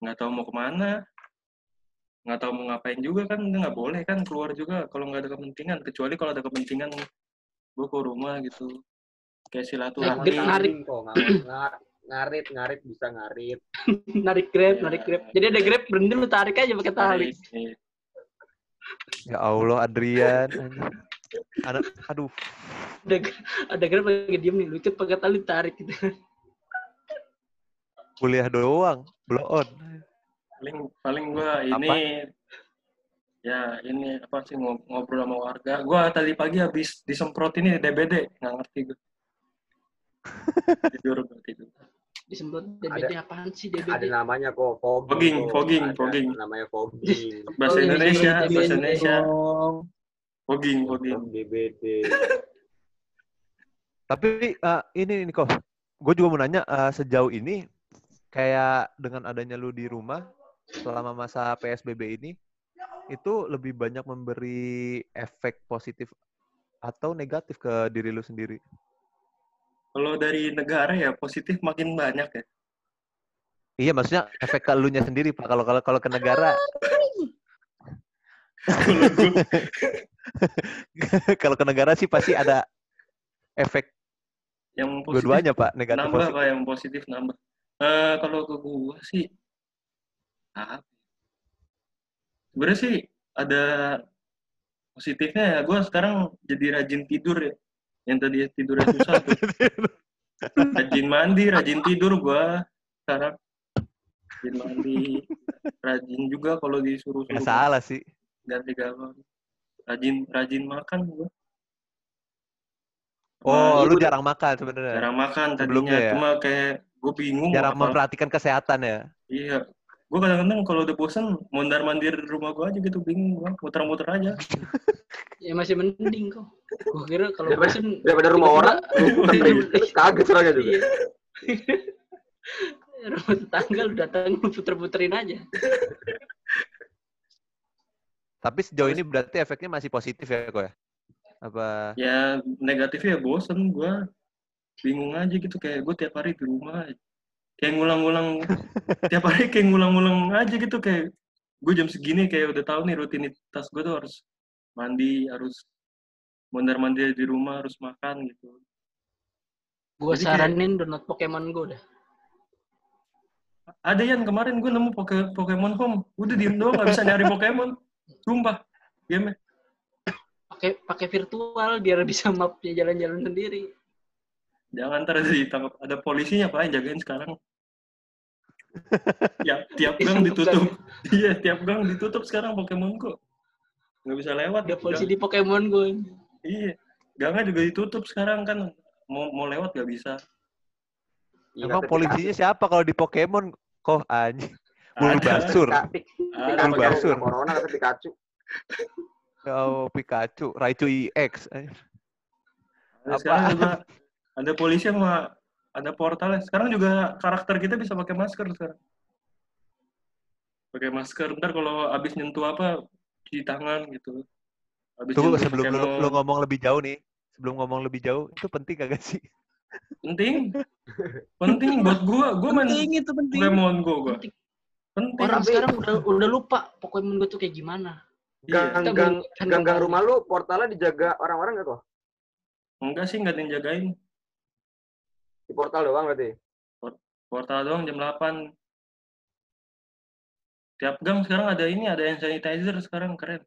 nggak tahu mau ke mana nggak tahu mau ngapain juga kan nggak boleh kan keluar juga kalau nggak ada kepentingan kecuali kalau ada kepentingan gua ke rumah gitu kayak silaturahmi Narik- narik. kok ngar- ngar- ngarit ngarit bisa ngarit (laughs) narik grab, Ya. narik grab. Jadi ada grab berhenti lu tarik aja pakai tali. Iya. ya Allah Adrian anak aduh Ada ada grab lagi diem nih, lu ikut pakai tali tarik gitu. kuliah doang blow on paling paling gua ini ya ini apa sih ngob- ngobrol sama warga. Gua tadi pagi habis disemprot ini DBD nggak ngerti gua. (laughs) Tidur gua tidur. Disemprot DBD apaan sih DBD? ada namanya kok fogging. Fogging, fogging, Ada fogging. namanya fogging. (laughs) Bahasa Oh, iya, Indonesia iya, bahasa iya, Indonesia. Oh. fogging fogging. DBD (laughs) tapi eh, ini nih kok. Gue juga mau nanya eh, sejauh ini kayak dengan adanya lu di rumah selama masa PSBB ini itu lebih banyak memberi efek positif atau negatif ke diri lu sendiri kalau dari negara ya positif makin banyak ya Iya, maksudnya efek ke elunya sendiri, Pak. Kalau kalau kalau ke negara, (laughs) kalau ke negara sih pasti ada efek yang positif dua-duanya, Pak. Negatif nambah positif. pak yang positif nambah Eh kalau ke gua sih sebenarnya sih ada positifnya ya gua sekarang jadi rajin tidur ya yang tadi tidurnya susah tuh (laughs) rajin mandi rajin tidur gua sekarang rajin mandi rajin juga kalau disuruh suruh salah sih. ganti galon rajin rajin makan gua Oh, Sama lu jarang makan sebenarnya. jarang makan tadinya Sebelumnya ya? cuma kayak gue bingung Jarang apa- memperhatikan kesehatan ya. Iya. Gue kadang-kadang kalau udah bosan mondar mandir di rumah gue aja gitu bingung gua muter-muter aja. (laughs) Ya masih mending kok. Gua kira kalau Daripada- bosen daripada rumah orang kaget orangnya juga Iya. (laughs) Rumah tetangga lu datang lu puter-puterin aja. Tapi sejauh ini berarti efeknya masih positif ya, kok ya? Apa Ya negatifnya ya bosan gue bingung aja gitu kayak gue tiap hari di rumah kayak ngulang-ngulang tiap hari kayak ngulang-ngulang aja gitu kayak gue jam segini kayak udah tahu nih rutinitas gue tuh harus mandi harus mondar mandir di rumah harus makan gitu. Gua Jadi kayak- saranin download Pokemon Go dah. ada yang kemarin gue nemu Poke- Pokemon Home. Udah diem doang nggak bisa nyari Pokemon. Sumpah game Pakai pakai virtual biar bisa mapnya jalan-jalan sendiri. Jangan ntar ada ditangkap ada polisinya pak yang jagain sekarang (laughs) ya tiap gang ditutup iya tiap gang ditutup sekarang Pokemon Go nggak bisa lewat Ada polisi Gang- di Pokemon Go. iya gangnya juga ditutup sekarang kan mau mau lewat nggak bisa Iya, emang tapi polisinya siapa kalau di Pokemon? Kok anjing. Ada. Pika- Bulbasur. Pika- Corona kata Pikachu. Oh, Pikachu, Raichu EX. Juga ada polisi sama ada portalnya. Sekarang juga karakter kita bisa pakai masker sekarang. Pakai masker. Ntar kalau abis nyentuh apa cuci tangan gitu. Abis Tunggu sebelum lu, Pokemon. lu ngomong lebih jauh nih. Sebelum ngomong lebih jauh, itu penting kagak sih? penting, penting buat gua. Gua main Penting itu penting. Pokemon Go gua. Penting. Penting. Orang Tapi- sekarang udah udah lupa Pokemon Go tuh kayak gimana. Iya. Kita Gang-gang belum- kan gang-gang belum rumah lu portalnya dijaga orang-orang nggak kok? Enggak sih, nggak ada yang jagain. Di portal doang berarti. Portal doang jam 8. Tiap gang sekarang ada ini, ada hand sanitizer sekarang keren.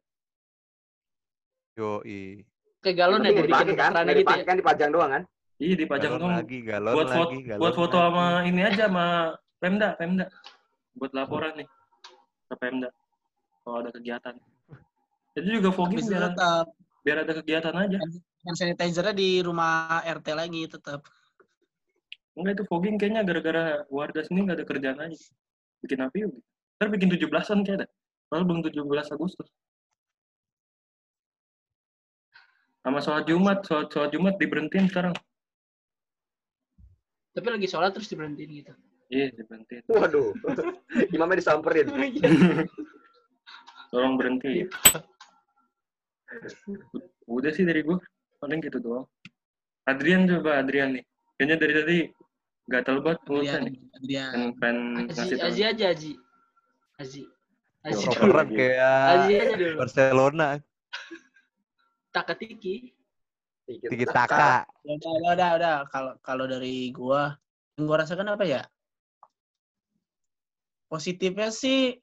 Yoi. Kayak galon ya dipakai kan? gitu ya. dipakai kan dipajang doang kan? Iya dipajang Galon dong. lagi, galon Buat foto, lagi, galon buat foto lagi. sama ini aja sama Pemda, Pemda. Buat laporan nih ke Pemda kalau ada kegiatan. Itu juga fogging biar, tetap biar ada kegiatan aja. hand sanitizer-nya di rumah RT lagi tetap. Enggak itu fogging kayaknya gara-gara warga sini nggak ada kerjaan aja. Bikin api yuk. Ntar bikin 17-an kayak ada. Padahal belum 17 Agustus. Sama sholat Jumat, sholat, sholat Jumat diberhentiin sekarang. Tapi lagi sholat terus diberhentiin gitu. Iya, diberhentiin. Waduh. (laughs) Imamnya disamperin. (laughs) Tolong berhenti. Udah sih dari gua. Paling gitu doang. Adrian coba, Adrian nih. Kayaknya dari tadi gatal banget mulutnya Adrian. Pengen, ngasih tau. Aji aja Aji. Aji. Aji. Properan kayak Aji aja dulu. Barcelona. Takatiki. Dikit. Tiki taka. Udah, udah, udah, udah. Kalau kalau dari gua, yang gua rasakan apa ya? Positifnya sih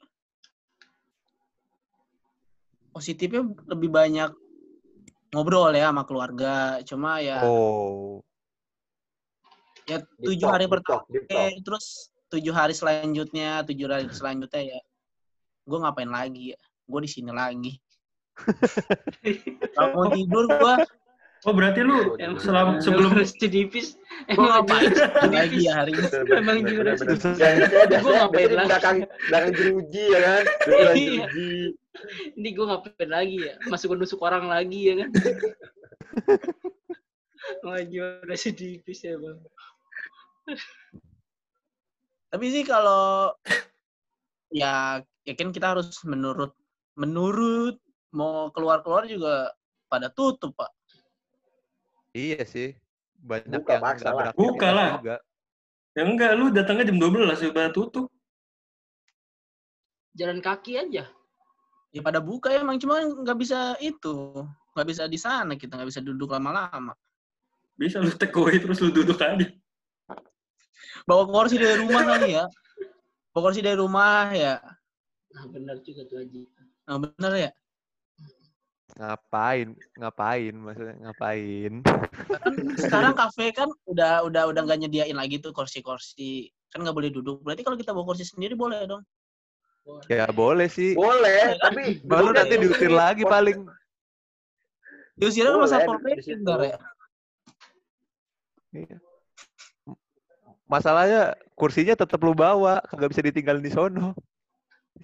positifnya lebih banyak ngobrol ya sama keluarga. Cuma ya Oh. Ya tujuh hari pertama terus tujuh hari selanjutnya, tujuh hari selanjutnya ya gue ngapain lagi ya? Gue di sini lagi. (laughs) Kalau mau tidur gue Oh berarti lu Emang- selam, sebelum residivis. gue Emang ngapain residivis. lagi ya hari ini. (laughs) Emang Ya, Gua biasanya, ngapain lagi? belakang, belakang jeruji ya kan? Iya. jeruji. Ini gue ngapain lagi ya? Masuk nusuk orang lagi ya kan? (laughs) Wah residivis ya bang? Tapi sih kalau ya ya kan kita harus menurut menurut mau keluar-keluar juga pada tutup pak. Iya sih. Banyak Buka yang paksa nggak lah. Buka lah. juga. ya enggak lu datangnya jam 12 sudah tutup. Jalan kaki aja. Ya pada buka ya emang cuma nggak bisa itu nggak bisa di sana kita nggak bisa duduk lama-lama. Bisa lu take away terus lu duduk aja. Bawa kursi dari rumah kali ya. Bawa kursi dari rumah ya. Nah benar juga tuh Haji. Nah, bener ya. Ngapain? Ngapain? Maksudnya ngapain? Kan sekarang kafe kan udah udah udah nggak nyediain lagi tuh kursi-kursi kan nggak boleh duduk. Berarti kalau kita bawa kursi sendiri boleh dong. Ya boleh sih. Boleh, tapi Baru duduknya nanti di- diusir lagi paling. Diusirnya sama Boleh, satpol pp ya. Masalahnya kursinya tetap lu bawa, kagak bisa ditinggalin di sono.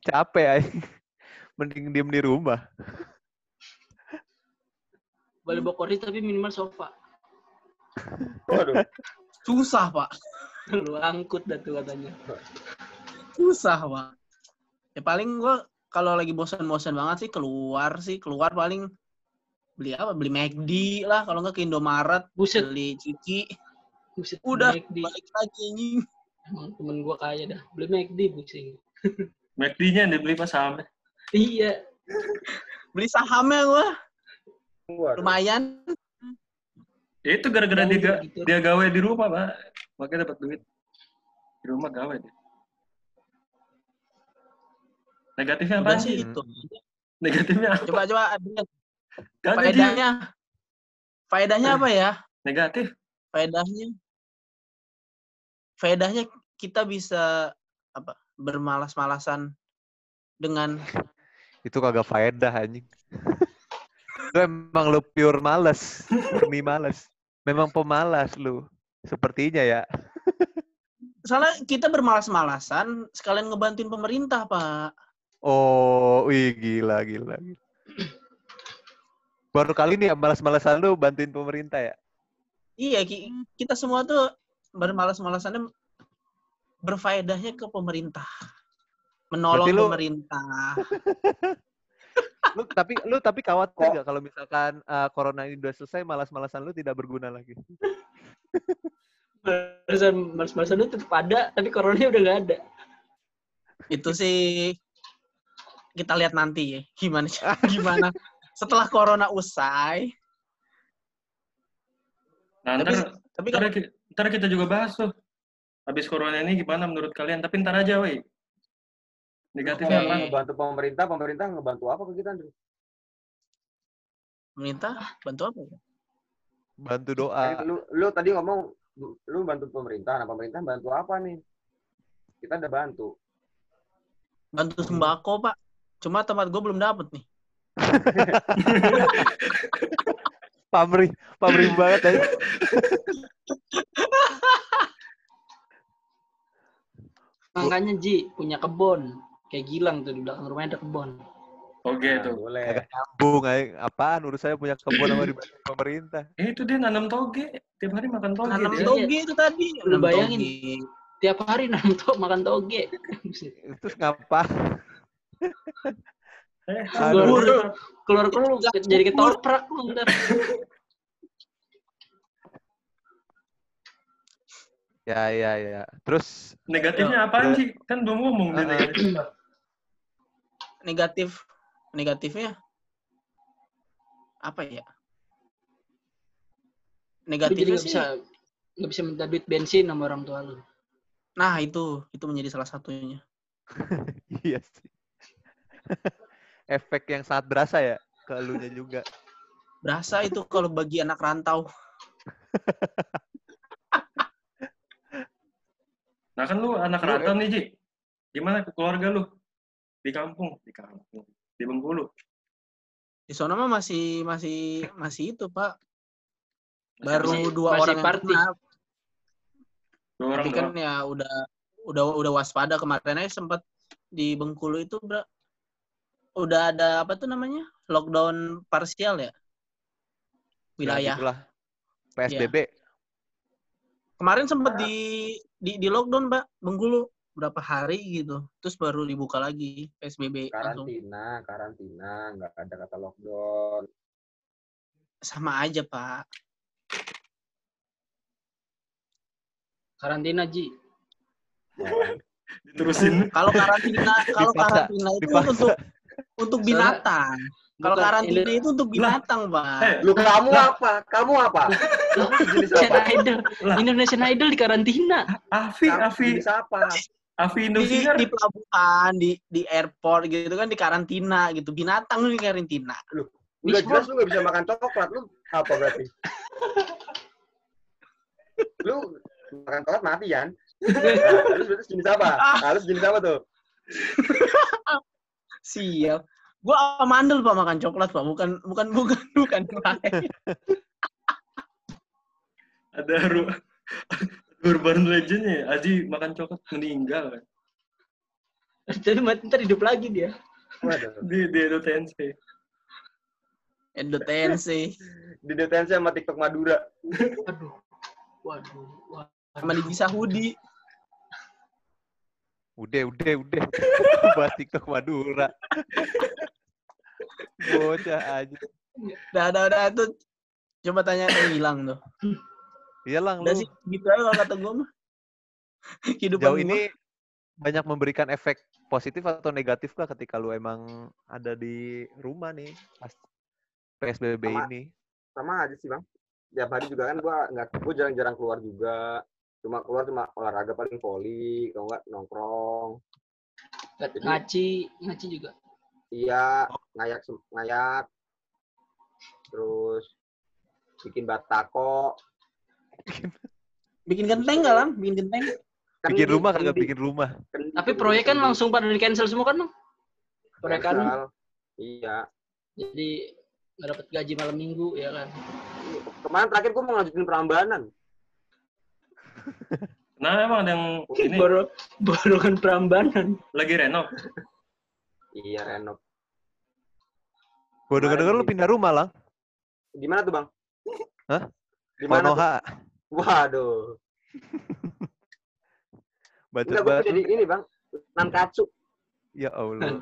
Capek ay. (laughs) Mending diem di rumah. Boleh bawa kursi tapi minimal sofa. (laughs) Waduh. Susah pak. (laughs) Lu angkut dah tuh katanya. Susah pak. Ya paling gua kalau lagi bosan-bosan banget sih keluar sih keluar paling beli apa beli McD lah kalau nggak ke Indomaret Buset. beli ciki Buset, udah McD. balik lagi anjing. Emang temen gua kaya dah. Beli McD pusing. McD-nya yang dibeli pas sahamnya. Iya. beli sahamnya gua Waduh. lumayan Ya itu gara-gara dia, ga- Gitu. dia gawe di rumah, Pak. Makanya dapat duit. Di rumah gawe dia. Negatifnya apa udah sih itu Negatifnya apa? coba coba Adrian faedahnya faedahnya apa ya Negatif. faedahnya faedahnya kita bisa apa bermalas-malasan dengan Itu kagak faedah anjing. (laughs) Lu emang lu pure males. Murni males. Memang pemalas lu. Sepertinya ya. (laughs) soalnya kita bermalas-malasan sekalian ngebantuin pemerintah pak Oh, wih gila, gila. gila. (clears throat) Baru kali ini ya malas-malasan lu bantuin pemerintah ya? Iya, ki- kita semua tuh bermalas-malasannya berfaedahnya ke pemerintah. Menolong Berarti lu- pemerintah. (laughs) Lu tapi lu tapi khawatir nggak kalau misalkan uh, corona ini udah selesai malas-malasan lu tidak berguna lagi? Malesan, males-malesan itu tetap ada, tapi coronanya udah nggak ada. Itu sih kita lihat nanti ya gimana (laughs) gimana setelah corona usai. Nah, Tapi ntar, tapi ntar, ki- ntar kita juga bahas tuh. Habis corona ini gimana menurut kalian? Tapi ntar aja, woi. Negatifnya apa? Ngebantu pemerintah, pemerintah ngebantu apa ke kita, Andri? pemerintah bantu apa? ya? Bantu Tadi doa. lu, lu tadi ngomong lu bantu pemerintah, nah pemerintah bantu apa nih? Kita udah bantu. Bantu sembako, Pak. Cuma tempat gue belum dapet nih. (laughs) Pamrih, pamrih banget ya. (laughs) Makanya Ji punya kebun. Kayak Gilang tuh di belakang rumahnya ada kebun. Oke Nah, tuh. boleh. Agak nyambung aja. Apaan urusannya punya kebun sama dibantu pemerintah? Eh, itu dia nanam toge. Tiap hari makan toge Nanam dia. toge itu tadi. Lu bayangin. toge. Tiap hari nanam to makan toge. Itu ngapa? Eh, keluar keluar jadi ketoprak lu ntar. Ya, ya, ya. Terus Negatifnya apaan Udah. sih? Kan belum ngomong Uh-uh. negatif. Negatif. Negatifnya apa ya? Lu Negatifnya nggak sih. bisa nggak bisa minta duit bensin sama orang tua lu. Nah, itu itu menjadi salah satunya. (laughs) iya sih. (laughs) Efek yang sangat berasa ya ke elunya juga. Berasa itu kalau bagi anak rantau. (laughs) Nah kan lu anak Lu, rantau nih, Ji. Gimana ke keluarga lu? Di kampung, di kampung. Di Bengkulu. Di sana mah masih masih masih itu, Pak. Baru Masih- dua masih orang yang party. kena. Dua orang kan doang. ya udah udah udah waspada kemarin aja sempat di Bengkulu itu bro, udah ada apa tuh namanya lockdown parsial ya wilayah. Ya, gitulah. PSBB. Kemarin sempat di, di di lockdown mbak Bengkulu berapa hari gitu, terus baru dibuka lagi PSBB langsung. Karantina, karantina, nggak ada kata lockdown. Sama aja pak. Karantina Ji. Nah, Diterusin. Kalau karantina kalau karantina itu dipaksa. untuk untuk binatang. Kalau karantina ini- itu untuk binatang pak. Eh, Lu kamu apa? Kamu apa? Kamu jenis Indonesian apa? Idol. Lah. Indonesian Idol di karantina. Afi, Kamu Afi, jenis apa? Afi di, Indosiar. di pelabuhan, di di airport gitu kan di karantina gitu. Binatang lu di karantina. Udah Bisa. jelas lu nggak bisa makan coklat. Lu apa berarti? (laughs) lu makan coklat mati kan? (laughs) Nah, lu berarti jenis apa? Nah, lu jenis apa tuh? Siap. Gua amandel Pak makan coklat Pak, bukan bukan bukan (laughs) bukan. Ada ru (laughs) urban legendnya. Aji makan coklat meninggal. kan. Jadi mati ntar hidup lagi dia. Waduh. Di di Edo Tensei. Edo Tensei (laughs) Di detensi sama TikTok Madura. Waduh. Waduh. Waduh. sama di Gisahudi. Udah, udah, udah. (laughs) Bahas TikTok Madura. (laughs) Bocah aja. Udah udah udah tuh coba tanya ke hilang tuh. Iya lang, Udah lu sih gitu aja kalau kata gua mah. (laughs) Kehidupan jauh gua. ini banyak memberikan efek positif atau negatif kah ketika lu emang ada di rumah nih pas PSBB Sama. ini? Sama aja sih bang. Tiap hari juga kan gua nggak, gua jarang-jarang keluar juga. Cuma keluar cuma olahraga paling volley, kalau nggak nongkrong. Jadi- Ngaci, ngaci juga. Iya, ngayak ngayak. Terus bikin batako. Bikin genteng nggak Lam? Bikin genteng. Kan Bikin rumah kan kagak di- bikin rumah. kan Tapi proyek kan langsung pada di cancel semua kan? Proyek kan. cancel. Iya. Jadi nggak dapat gaji malam minggu ya kan. Kemarin terakhir gua mau ngajutin perambanan. Nah, emang ada yang ini Baru baru kan perambanan. lagi renov. Iya, renov. Gua denger-denger lu pindah rumah lang. Gimana tuh bang? Hah? Di mana? tuh? Konoha. Waduh. (laughs) Batu Enggak, gue batu. jadi ini, Bang. Nankatsu. Ya Allah.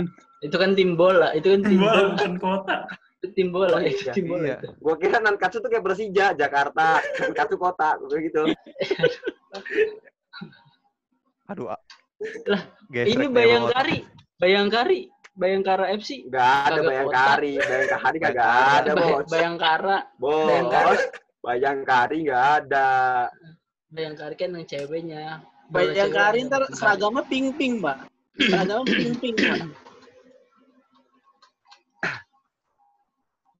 (laughs) Itu kan tim bola, itu kan tim Bola bola, bukan kota. Itu tim bola, Oh, iya. itu tim bola. Iya. itu. Gue kira Nankatsu tuh kayak Persija, Jakarta. Nankatsu kota, gue gitu. (laughs) Aduh. ah. Lah, Ini Bayangkari, Bayangkari, Bayangkara FC. Enggak ada Bayangkari. Bayangkari kagak ada, Bos. Bayangkara, Bos. Bayangkari. Bayangkari nggak ada. Bayangkari kan yang ceweknya. Bayangkari ntar seragamnya pink-pink, Mbak. Seragamnya pink-pink, Mbak. (clears throat)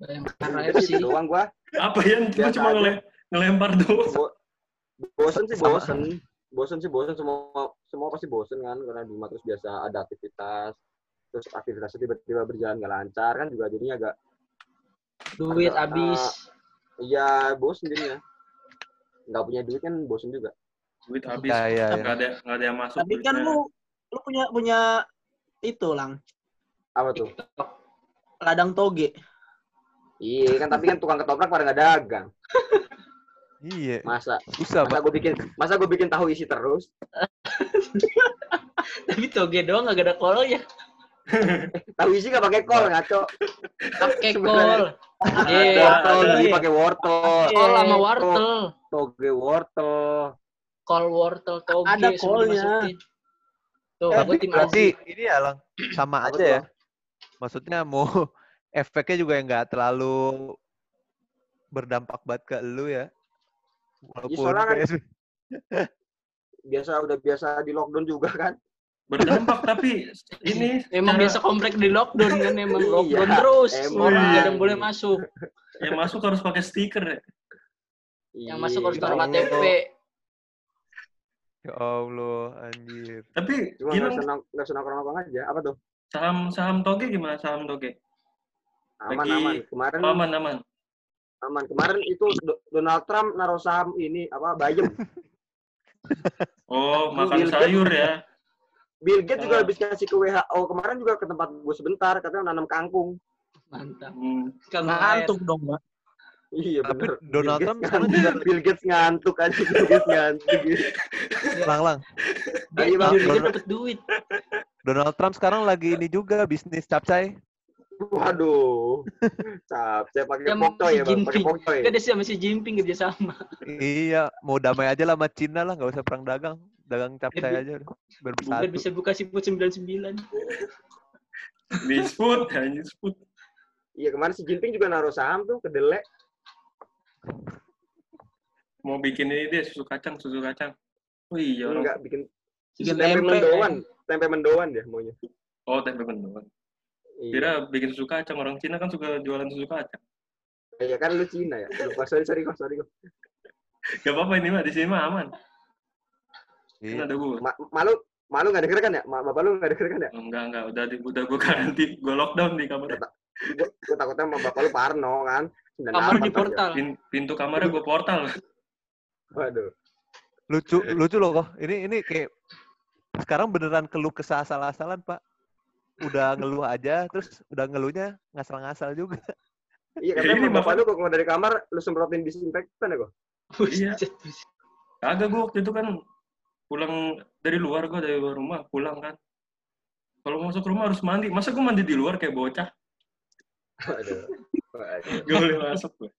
FC. gitu doang gua. Apa ya? Cuma cuma ngele- ngelempar doang. Bo- bosen sih bosen. Bosen sih bosen semua semua pasti bosen kan karena di rumah terus biasa ada aktivitas terus aktivitasnya tiba-tiba berjalan nggak lancar kan juga jadinya agak Duit habis. iya bosen jadinya nggak punya duit kan bosen juga Duit habis. Ya, ya, ya. Nggak ada nggak ada yang masuk. Tapi kan lu lu punya punya itu, Lang. apa tuh Ladang toge. Iya kan tapi kan tukang ketoprak pada nggak dagang Iya. masa Susah, masa gue bikin masa gue bikin tahu isi terus (laughs) Tapi toge doang gak ada kolnya. (laughs) tahu isi nggak pakai kol ngaco Pakai kol. Iya. wortel jadi pakai wortel Kol sama wortel. toge wortel Kol wortel toge. Ada kolnya. Tuh, Eh, aku tim berarti ini ya, Lang. Sama aja ya. Maksudnya mau efeknya juga yang nggak terlalu berdampak banget ke lu ya. Walaupun soalnya kan- (laughs) biasa udah biasa di lockdown juga kan berdampak tapi (laughs) ini Emang biasa komplek di lockdown kan emang Iya, lockdown terus. emang. Orang gak ada yang boleh masuk. yang masuk harus pakai stiker ya. Yang masuk harus Iya, taruh KTP. Ya Allah, anjir. Tapi Cuma nggak Gilang usah nong- nggak usah nongkrong-nongkrong aja. Apa tuh? saham saham toge gimana saham toge? Aman Lagi- aman. Kemarin Oh, aman aman. aman. Kemarin itu Do- Donald Trump naruh saham ini apa Bayem. (laughs) Oh, Bill makan Gates- sayur ya. Bill Gates juga Ah. habis kasih ke WHO kemarin juga ke tempat gue sebentar katanya nanam kangkung. Mantap. Hmm. Kan Ngantuk dong, Mbak. Iya Tapi bener. Donald Bill Trump Gates sekarang ngantuk. juga- Bill Gates ngantuk aja Bill Gates (laughs) ngantuk. Lang, lang. Dia, Ayo, Bang. dia, dia dapat duit. Donald Trump sekarang lagi ini juga bisnis capcay. Waduh. Cap, saya pakai Yang poktoy si ya, Bang. Pakai Jinping. poktoy. Kan dia sama si Jinping kerja sama. Iya, mau damai aja lah sama Cina lah, nggak usah perang dagang. Dagang capcay Biar- aja udah. Biar Biar bersatu. bisa buka siput 99. Disput, hanya disput. Iya kemarin si Jinping juga naruh saham tuh kedelai. Mau bikin ini dia susu kacang, susu kacang. Oh iya orang. Enggak bikin Bikin tempe tempe. mendoan. Tempe mendoan dia maunya. Oh, tempe mendoan. Iya. Kira bikin susu kacang. Orang Cina kan suka jualan susu kacang. Iya kan lu Cina ya. Lupa sorry sorry kok sorry kok. Gak apa-apa ini mah di sini mah aman. Kan Iya. ada gua. Ma- malu malu nggak denger kan ya? Ma- Bapak lu nggak denger kan ya? Enggak, enggak. Udah di, udah gua karantin. Gua lockdown di kamar. Gue gue takutnya sama bapak lu Parno kan. 98 Kamar di kan ya. portal. Pin- pintu kamarnya gua portal. Waduh. Lucu, lucu loh kok. Ini ini kayak sekarang beneran keluh kesah asal-asalan, Pak. Udah ngeluh aja, terus udah ngeluhnya ngasal-ngasal juga. Iya Ya, katanya ini bapak lu kok keluar dari kamar lu semprotin disinfektan ya kok. Iya. Buset. Kagak gua waktu itu kan pulang dari luar gua dari luar rumah pulang kan. Kalau masuk rumah harus mandi. Masa gua mandi di luar kayak bocah? Waduh. (laughs) Gak boleh masuk gua.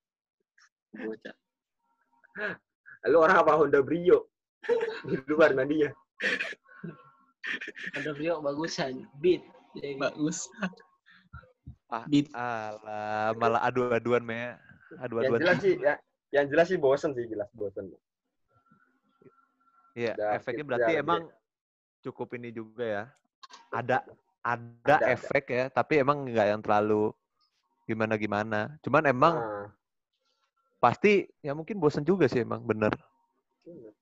Bocah. Lu orang apa Honda Brio? Di luar mandinya. Ada Rio bagusan. Beat. Bagus. Ah, Beat. Alah, malah adu-aduan. Yang Adu-aduan. jelas sih ya, yang jelas sih bosen sih jelas bosen. Iya, efeknya kita berarti udah- emang cukup ini juga ya. Ada ada Ada, ada. efek ya, tapi emang nggak yang terlalu gimana-gimana. Cuman emang Nah, pasti ya mungkin bosen juga sih emang bener.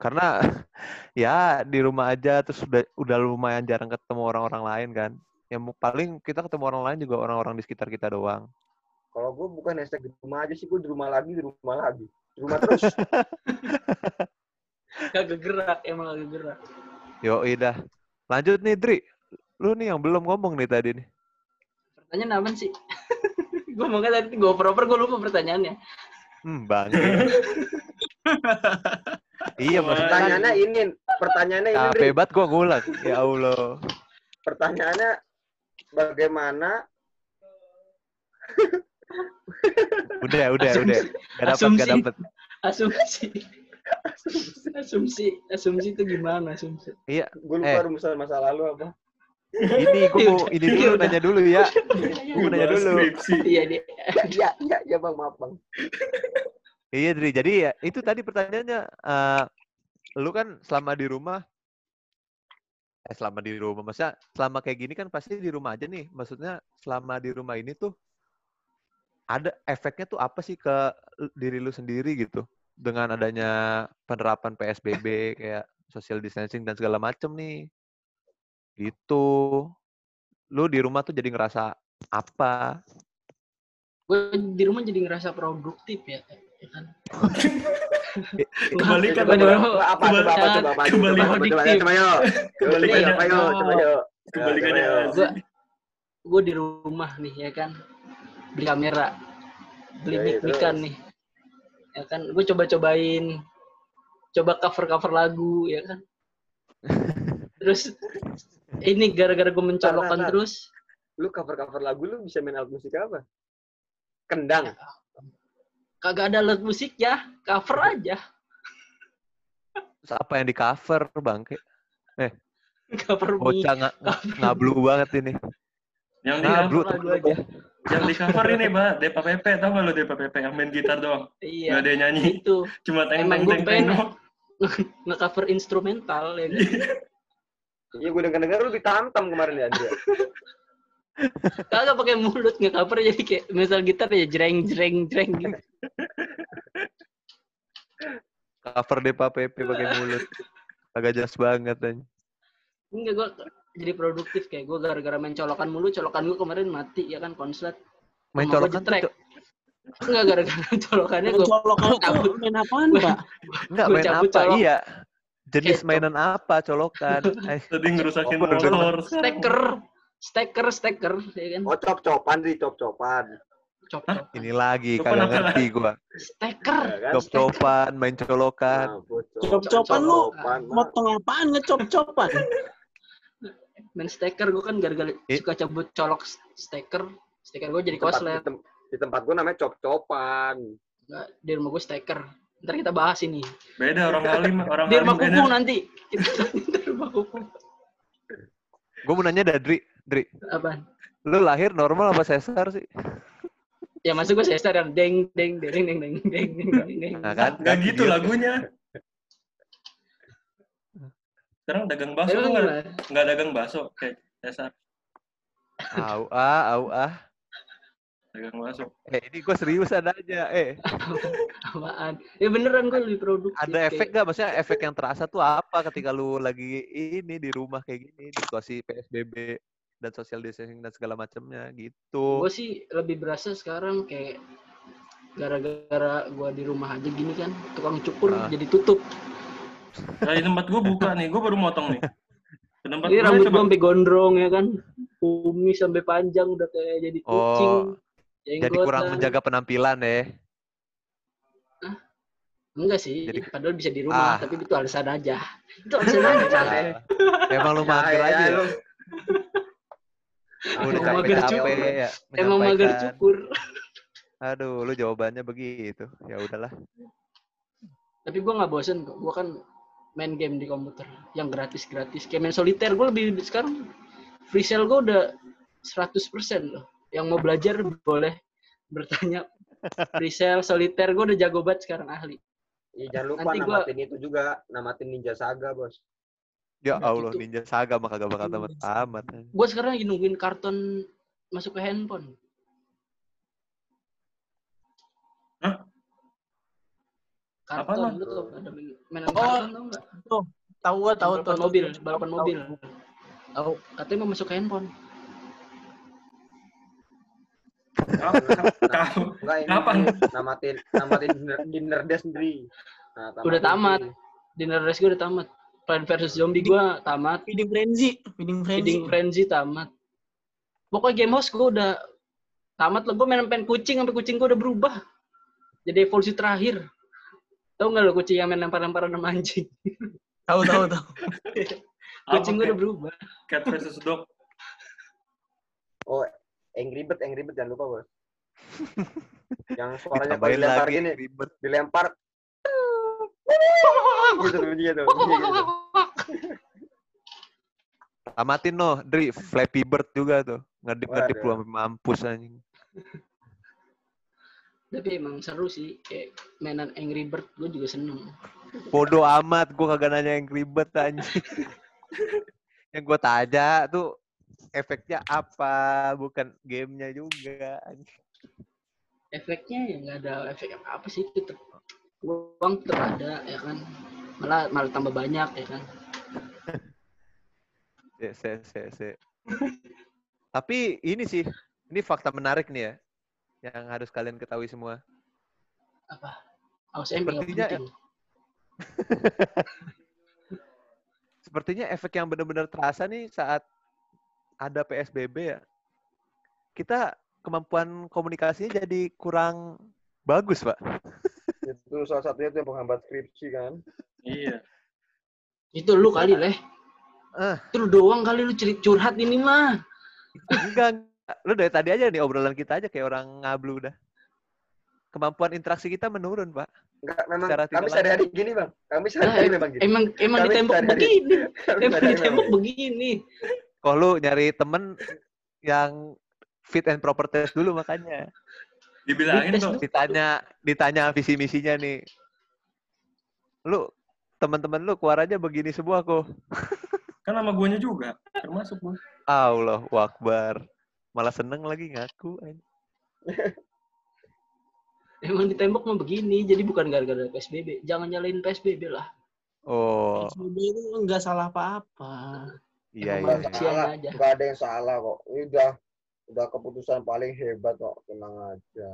Karena (laughs) ya di rumah aja terus udah udah lumayan jarang ketemu orang-orang lain kan. Ya paling kita ketemu orang lain juga orang-orang di sekitar kita doang. kalau gue bukan hashtag di rumah aja sih, gue di rumah lagi, di rumah lagi. Di rumah terus. (laughs) Kagak gerak, emang kagak gerak. Yo, dah. Lanjut nih, Dri. Lu nih yang belum ngomong nih tadi nih. Pertanyaan apa sih? (laughs) gue mau tadi gue proper gue lupa pertanyaannya. Hmm, bang. (laughs) iya, maksudnya kan Pertanyaannya ini, pertanyaannya ini, capek Dri. banget gua ngulang. Ya Allah. pertanyaannya bagaimana Udah, udah, Asumsi. udah. Gak dapet, Asumsi. gak dapet. Asumsi. asumsi, asumsi itu gimana asumsi? Iya, gue lupa Eh. rumusan masa lalu apa ini gua mau ini dulu Udah. nanya dulu ya. Gua mau nanya dulu. Iya dia. iya iya iya bang maaf bang Iya, Dri. Jadi ya itu tadi pertanyaannya eh lu kan selama di rumah eh selama di rumah masa selama kayak gini kan pasti di rumah aja nih. Maksudnya selama di rumah ini tuh ada efeknya tuh apa sih ke diri lu sendiri gitu dengan adanya penerapan PSBB kayak social distancing dan segala macem nih. Gitu. Lu di rumah tuh jadi ngerasa apa? Gue di rumah jadi ngerasa produktif ya. ya kan? (laughs) Kebalikan Gua di apa? coba apa coba apa Kembali coba coba coba coba yuk. Kebalikannya. coba yuk coba yuk. Kebalikannya. Coba yuk. Gue di rumah nih ya kan? Beli kamera. Beli Ya, mic terus. mican nih. Ya kan? Gue coba cobain coba cover cover lagu ya kan? (laughs) Terus ini gara-gara gue mencolokkan terus. Lu cover cover lagu lu bisa main alat musik apa? Kendang kagak ada alat musik ya. Cover aja. Apa yang di cover, Bangke? cover mic Bocah nga- ngablu banget ini. Yang di cover aja yang di cover ini, Mbak, Depa Pepe, tau gak lo Depa Pepe? Yang main gitar doang? Gak iya ada yang nyanyi, itu. Cuma teng teng teng teng pengen- doang. (laughs) nge-cover instrumental ya kan? iya. Gue denger denger lu ditantam kemarin ya Andrea (laughs) kagak pakai mulut nge-cover jadi kayak misal gitar ya jreng jreng jreng gitu Cover Depa PP pakai mulut. Agak jelas banget aja. enggak gue jadi produktif kayak gue gara-gara main colokan mulu colokan gue kemarin mati ya kan konslet Main Sama gua colokan jetrek. Cok. enggak gara-gara (laughs) colokannya gue Colokan cabut. main apaan, Pak? enggak Gua main apa? colok. Iya. Jenis mainan apa colokan? (laughs) Eh, Tadi ngerusakin Oh, udah. motor. steker steker steker ya kan? Oh cop copan sih cop copan cop Hah? cop ini lagi Copan kagak ngerti gua. steker ya kan? Cop-copan, main colokan. Nah, bocor. Cop-copan lu Cop-copan, motong apaan ngecop-copan? (laughs) main steker gue kan gara-gara Eh. suka cabut colok steker steker gue jadi Di tempat, di, koslet di tempat gue namanya cop copan Nggak, di rumah gue steker ntar kita bahas ini. Beda orang Halim, orang di rumah kuku nanti. (laughs) Di rumah kuku Gua mau nanya Dadri, Dri, apaan lu lahir normal apa sesar sih? ya masuk gue sesar yang deng deng deng deng deng deng deng deng deng deng Nah kan? Gak gitu lagunya. Sekarang dagang bakso tuh nggak nggak dagang bakso kayak Cesar Au ah, au ah. dagang bakso. Eh, ini gua seriusan aja. Eh, apaan ya beneran gue lebih produktif ada efek gak? Maksudnya efek yang terasa tuh apa ketika lu lagi ini di rumah kayak gini, di situasi PSBB dan social distancing dan segala macamnya gitu. gue sih lebih berasa sekarang kayak gara-gara gue di rumah aja gini kan tukang cukur Ah. jadi tutup Nah, di tempat gue buka nih, gue baru motong nih. Tempat ini rambut gue coba sampai gondrong ya kan kumis sampai panjang udah kayak jadi kucing Oh, Jadi kurang menjaga penampilan ya. enggak sih jadi- padahal bisa di rumah Ah. tapi itu alasan aja itu alasan aja Ah, Emang lu Ya, mager ya, aja ya? lu. Udah Emang mager cukur. ya. emang mager cukur Aduh, lu jawabannya begitu. Ya udahlah. tapi gue nggak bosen kok gue kan main game di komputer yang gratis gratis kayak main soliter gue lebih sekarang free sale gue udah 100% loh yang mau belajar boleh bertanya free sale soliter gue udah jago banget sekarang ahli Iya, jangan lupa Nanti gua- namatin itu juga, namatin Ninja Saga, Bos. Ya Nah, Allah, gitu. Ninja Saga mah kagak bakal tamat tamat. gue sekarang lagi nungguin karton masuk ke handphone Hah? karton Apaan, lu tuh ada main- mainan Oh. karton tau nggak Tahu gua tahu balapan tahu. mobil tahu. balapan Tahu. mobil Tahu. katanya mau masuk ke handphone Kapan? namatin namatin dinner, dinner dia sendiri. Nah, Udah tamat. dinner race gue udah tamat Plan versus Zombie gue tamat Feeding frenzy, feeding frenzy. Feeding Frenzy tamat. Pokoknya game house gue udah tamat lah. Gue main pen kucing sampai kucing gue udah berubah. Jadi evolusi terakhir. Tahu nggak lo kucing yang main lempar-lemparan sama anjing? (laughs) Tahu tahu tahu. (laughs) Kucing gue udah berubah. cat versus dog. Oh, Angry Bird, Angry Bird jangan lupa, Bos. (laughs) Yang suaranya kalau dilempar lagi gini, ribet. dilempar gitu bunyinya (laughs) tuh. bunyinya gitu. Tamatin no, Dri, Flappy Bird juga tuh. Ngedip-ngedip lu mampus anjing. Tapi emang seru sih. Kayak mainan Angry Bird gue juga seneng. Bodoh amat, gua kagak nanya yang ribet anjing. (laughs) yang gua tanya tuh efeknya apa, bukan gamenya juga. anjing. Efeknya ya nggak ada efek apa-apa sih. Tetep, uang tetap ada ya kan. Malah malah tambah banyak ya kan. Se, se, se, se. Tapi ini sih, ini fakta menarik nih ya, yang harus kalian ketahui semua. Apa? Nggak Sepertinya-. (laughs) Sepertinya efek yang benar-benar terasa nih saat ada PSBB ya. Kita kemampuan komunikasinya jadi kurang bagus, Pak. Itu salah satunya tuh yang penghambat skripsi kan. Iya. Itu lu kali leh. Ah. Itu lu doang kali lu cerit curhat ini mah. Enggak. Lu dari tadi aja nih obrolan kita aja kayak orang ngablu udah. Kemampuan interaksi kita menurun, Pak. Enggak, memang Secara kami sehari-hari gini, Bang. Kami sehari-hari memang gini. Emang emang di Kami tembok sehari-hari- begini. Kami Emang di sehari-hari tembok memang begini. Kok lu nyari temen yang fit and proper test dulu makanya. Dibilangin dulu. Ditanya ditanya visi misinya nih. Lu teman-teman lu keluar aja begini semua kok. Kan nama guanya juga. Termasuk gua. Allah wakbar. Malah seneng lagi ngaku. (laughs) Emang di tembok mah begini. Jadi bukan gara-gara PSBB. Jangan nyalain PSBB lah. Oh, PSBB itu nggak salah apa-apa. iya iya. Nggak iya. Aja. nggak ada yang salah kok. Ini udah udah keputusan paling hebat kok. Tenang aja.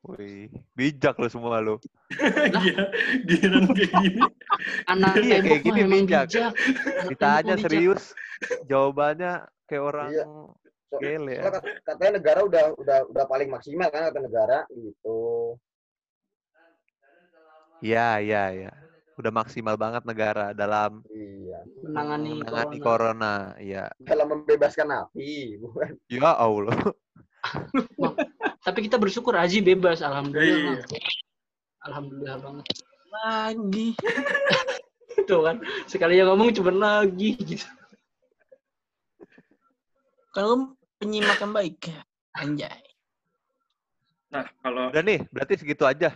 Wih, bijak lu semua lu. Gila, (laughs) giliran kayak (laughs) gini. Anak Iya, kayak gini emang bijak. bijak. Anak Ditanya serius, jawabannya kayak orang Iya. So, gele ya. katanya negara udah udah udah paling maksimal kan kata negara gitu. Iya, iya, iya. Udah maksimal banget negara dalam Iya. Menangani menangani corona. corona. Iya. Dalam membebaskan api, bukan. Ya Allah. Tapi kita bersyukur Aji bebas. Alhamdulillah. Iya. Alhamdulillah banget. Lagi. (laughs) Tuh kan. Sekali yang ngomong cuma lagi gitu. Lu penyimak yang baik. Anjay. Nah, kalau Udah nih, berarti segitu aja.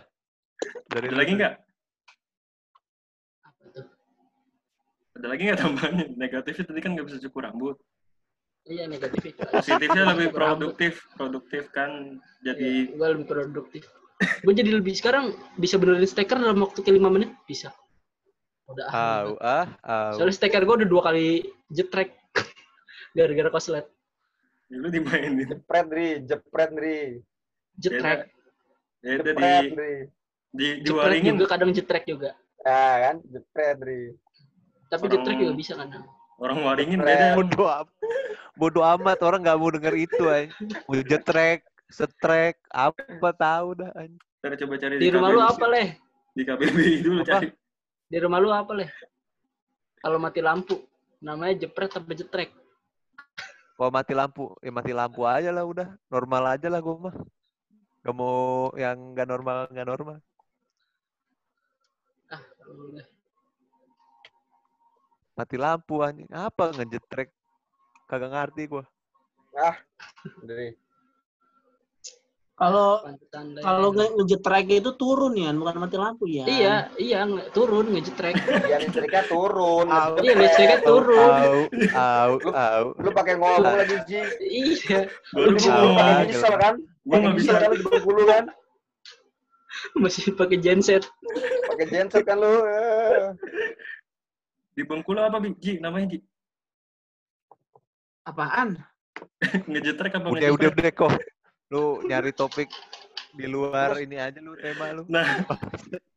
Dari ada lagi nggak? Apa tuh? Ada lagi nggak tambahannya? Negatifnya tadi kan nggak bisa cukur rambut. Iya negatif itu. Positifnya lebih produktif. Produktif kan jadi Iya, gue lebih produktif. Gue jadi lebih sekarang bisa benerin steker dalam waktu ke 5 menit bisa. Udah. ah. Au, ah, au. Soalnya steker gue udah dua kali jetrek (laughs) gara-gara koslet. dulu dimainin. Jepret, Dri. Jepret, Dri. Jetrek. Ya udah di Jepret, Dri. di Jetrek diwaringin. juga kadang jetrek juga. Ya kan? Jepret, Dri. Tapi Orang- jetrek juga bisa kadang. Orang waringin beda. Bodoh amat. Bodoh amat orang nggak mau denger itu anjing. Mau jetrek, setrek, apa tahu dah anjing. Ntar coba cari Di rumah lu apa leh? Di KBBI dulu Apa? cari. Di rumah lu apa leh? Kalau mati lampu, namanya jepret apa jetrek? Kalau mati lampu, ya mati lampu aja lah udah. Normal aja lah gue mah. Gak mau yang nggak normal nggak normal. Ah, udah. Mati lampu anjing. Apa ngejetrek? Kagak ngerti gua. Dri. Kalau Leh. kalau nge- ngejetrek itu turun ya, bukan mati lampu ya. Iya, iya nge- turun ngejetrek. (laughs) Ya listriknya turun. Au. Iya, listriknya turun. Au, au, au. Lu pakai ngomong lagi, Ji. iya, Lu Ah, pakai kan? Gua Pakai nggak diesel bisa. kan lu di Bengkulu kan? masih pakai genset. Pakai genset kan lu. Di Bengkulu apa Bi? Ji namanya Ji? Apaan? (laughs) Ngejetrek apa Udah, udah, ngejetrek? udah kok. Lu nyari topik di luar ini aja lu tema lu. Nah,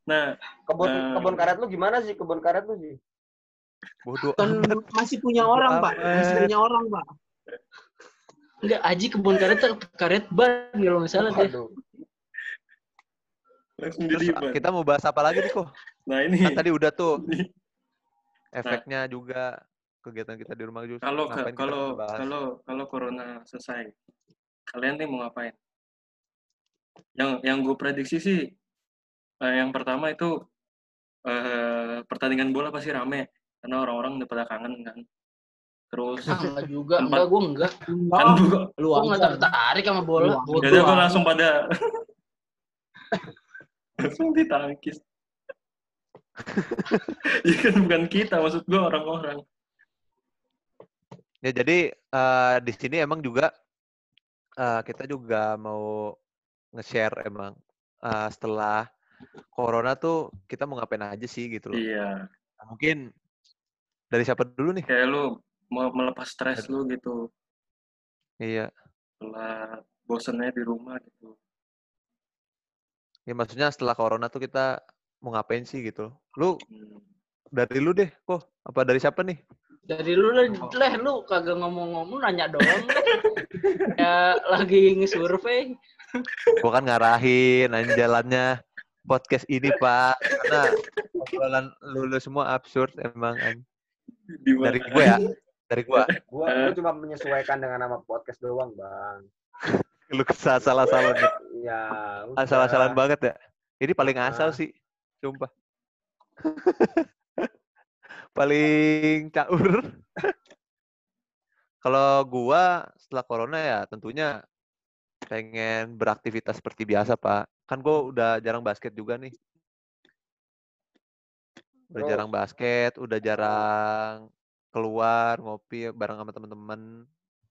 nah Kebun Eh. kebun karet lu gimana sih? Kebun karet lu sih? Bodoh Kan masih punya orang, Pak. Masih punya orang, Pak. Enggak, Aji kebun karet tuh karet ban kalau nggak salah deh. Langsung jadi kita mau bahas apa lagi nih kok? Nah ini Kan tadi udah tuh Ini. efeknya juga kegiatan kita di rumah juga. kalau kalau kalau kalau corona selesai, kalian nih mau ngapain? Yang yang gue prediksi sih, eh, yang pertama itu eh, pertandingan bola pasti rame karena orang-orang udah pada kangen kan. Terus Ah, (laughs) enggak juga. Tempat- Enggak, gue enggak. kan gua, Lu Gue enggak tertarik sama bola. Yaudah gue langsung pada (laughs) langsung ditangkis. (laughs) ya kan bukan kita, maksud gue orang-orang. Ya jadi eh, di sini emang juga eh, kita juga mau nge-share emang eh, setelah corona tuh kita mau ngapain aja sih gitu loh. Iya, Nah, mungkin dari siapa dulu nih? kayak lu mau melepas stres lu gitu, Iya. setelah bosennya di rumah gitu. Ya maksudnya setelah corona tuh kita mau ngapain sih gitu. Lu Hmm. dari lu deh, kok apa dari siapa nih? Dari lu leh, leh lu kagak ngomong-ngomong nanya doang. (laughs) ya lagi ngesurvey. Gua kan ngarahin jalannya podcast ini, Pak. Karena obrolan lu, lu semua absurd emang dari gue ya. Dari gua. Gua, gua cuma menyesuaikan dengan nama podcast doang, Bang. Lu kesal salah-salah nih. Iya. Asal-asalan udah. banget ya. Ini paling asal Ah. sih, sumpah. paling caur. (laughs) Kalau gua setelah corona ya tentunya pengen beraktivitas seperti biasa, Pak. Kan gua udah jarang basket juga nih. Udah Terus? jarang basket, udah jarang keluar ngopi bareng sama teman-teman.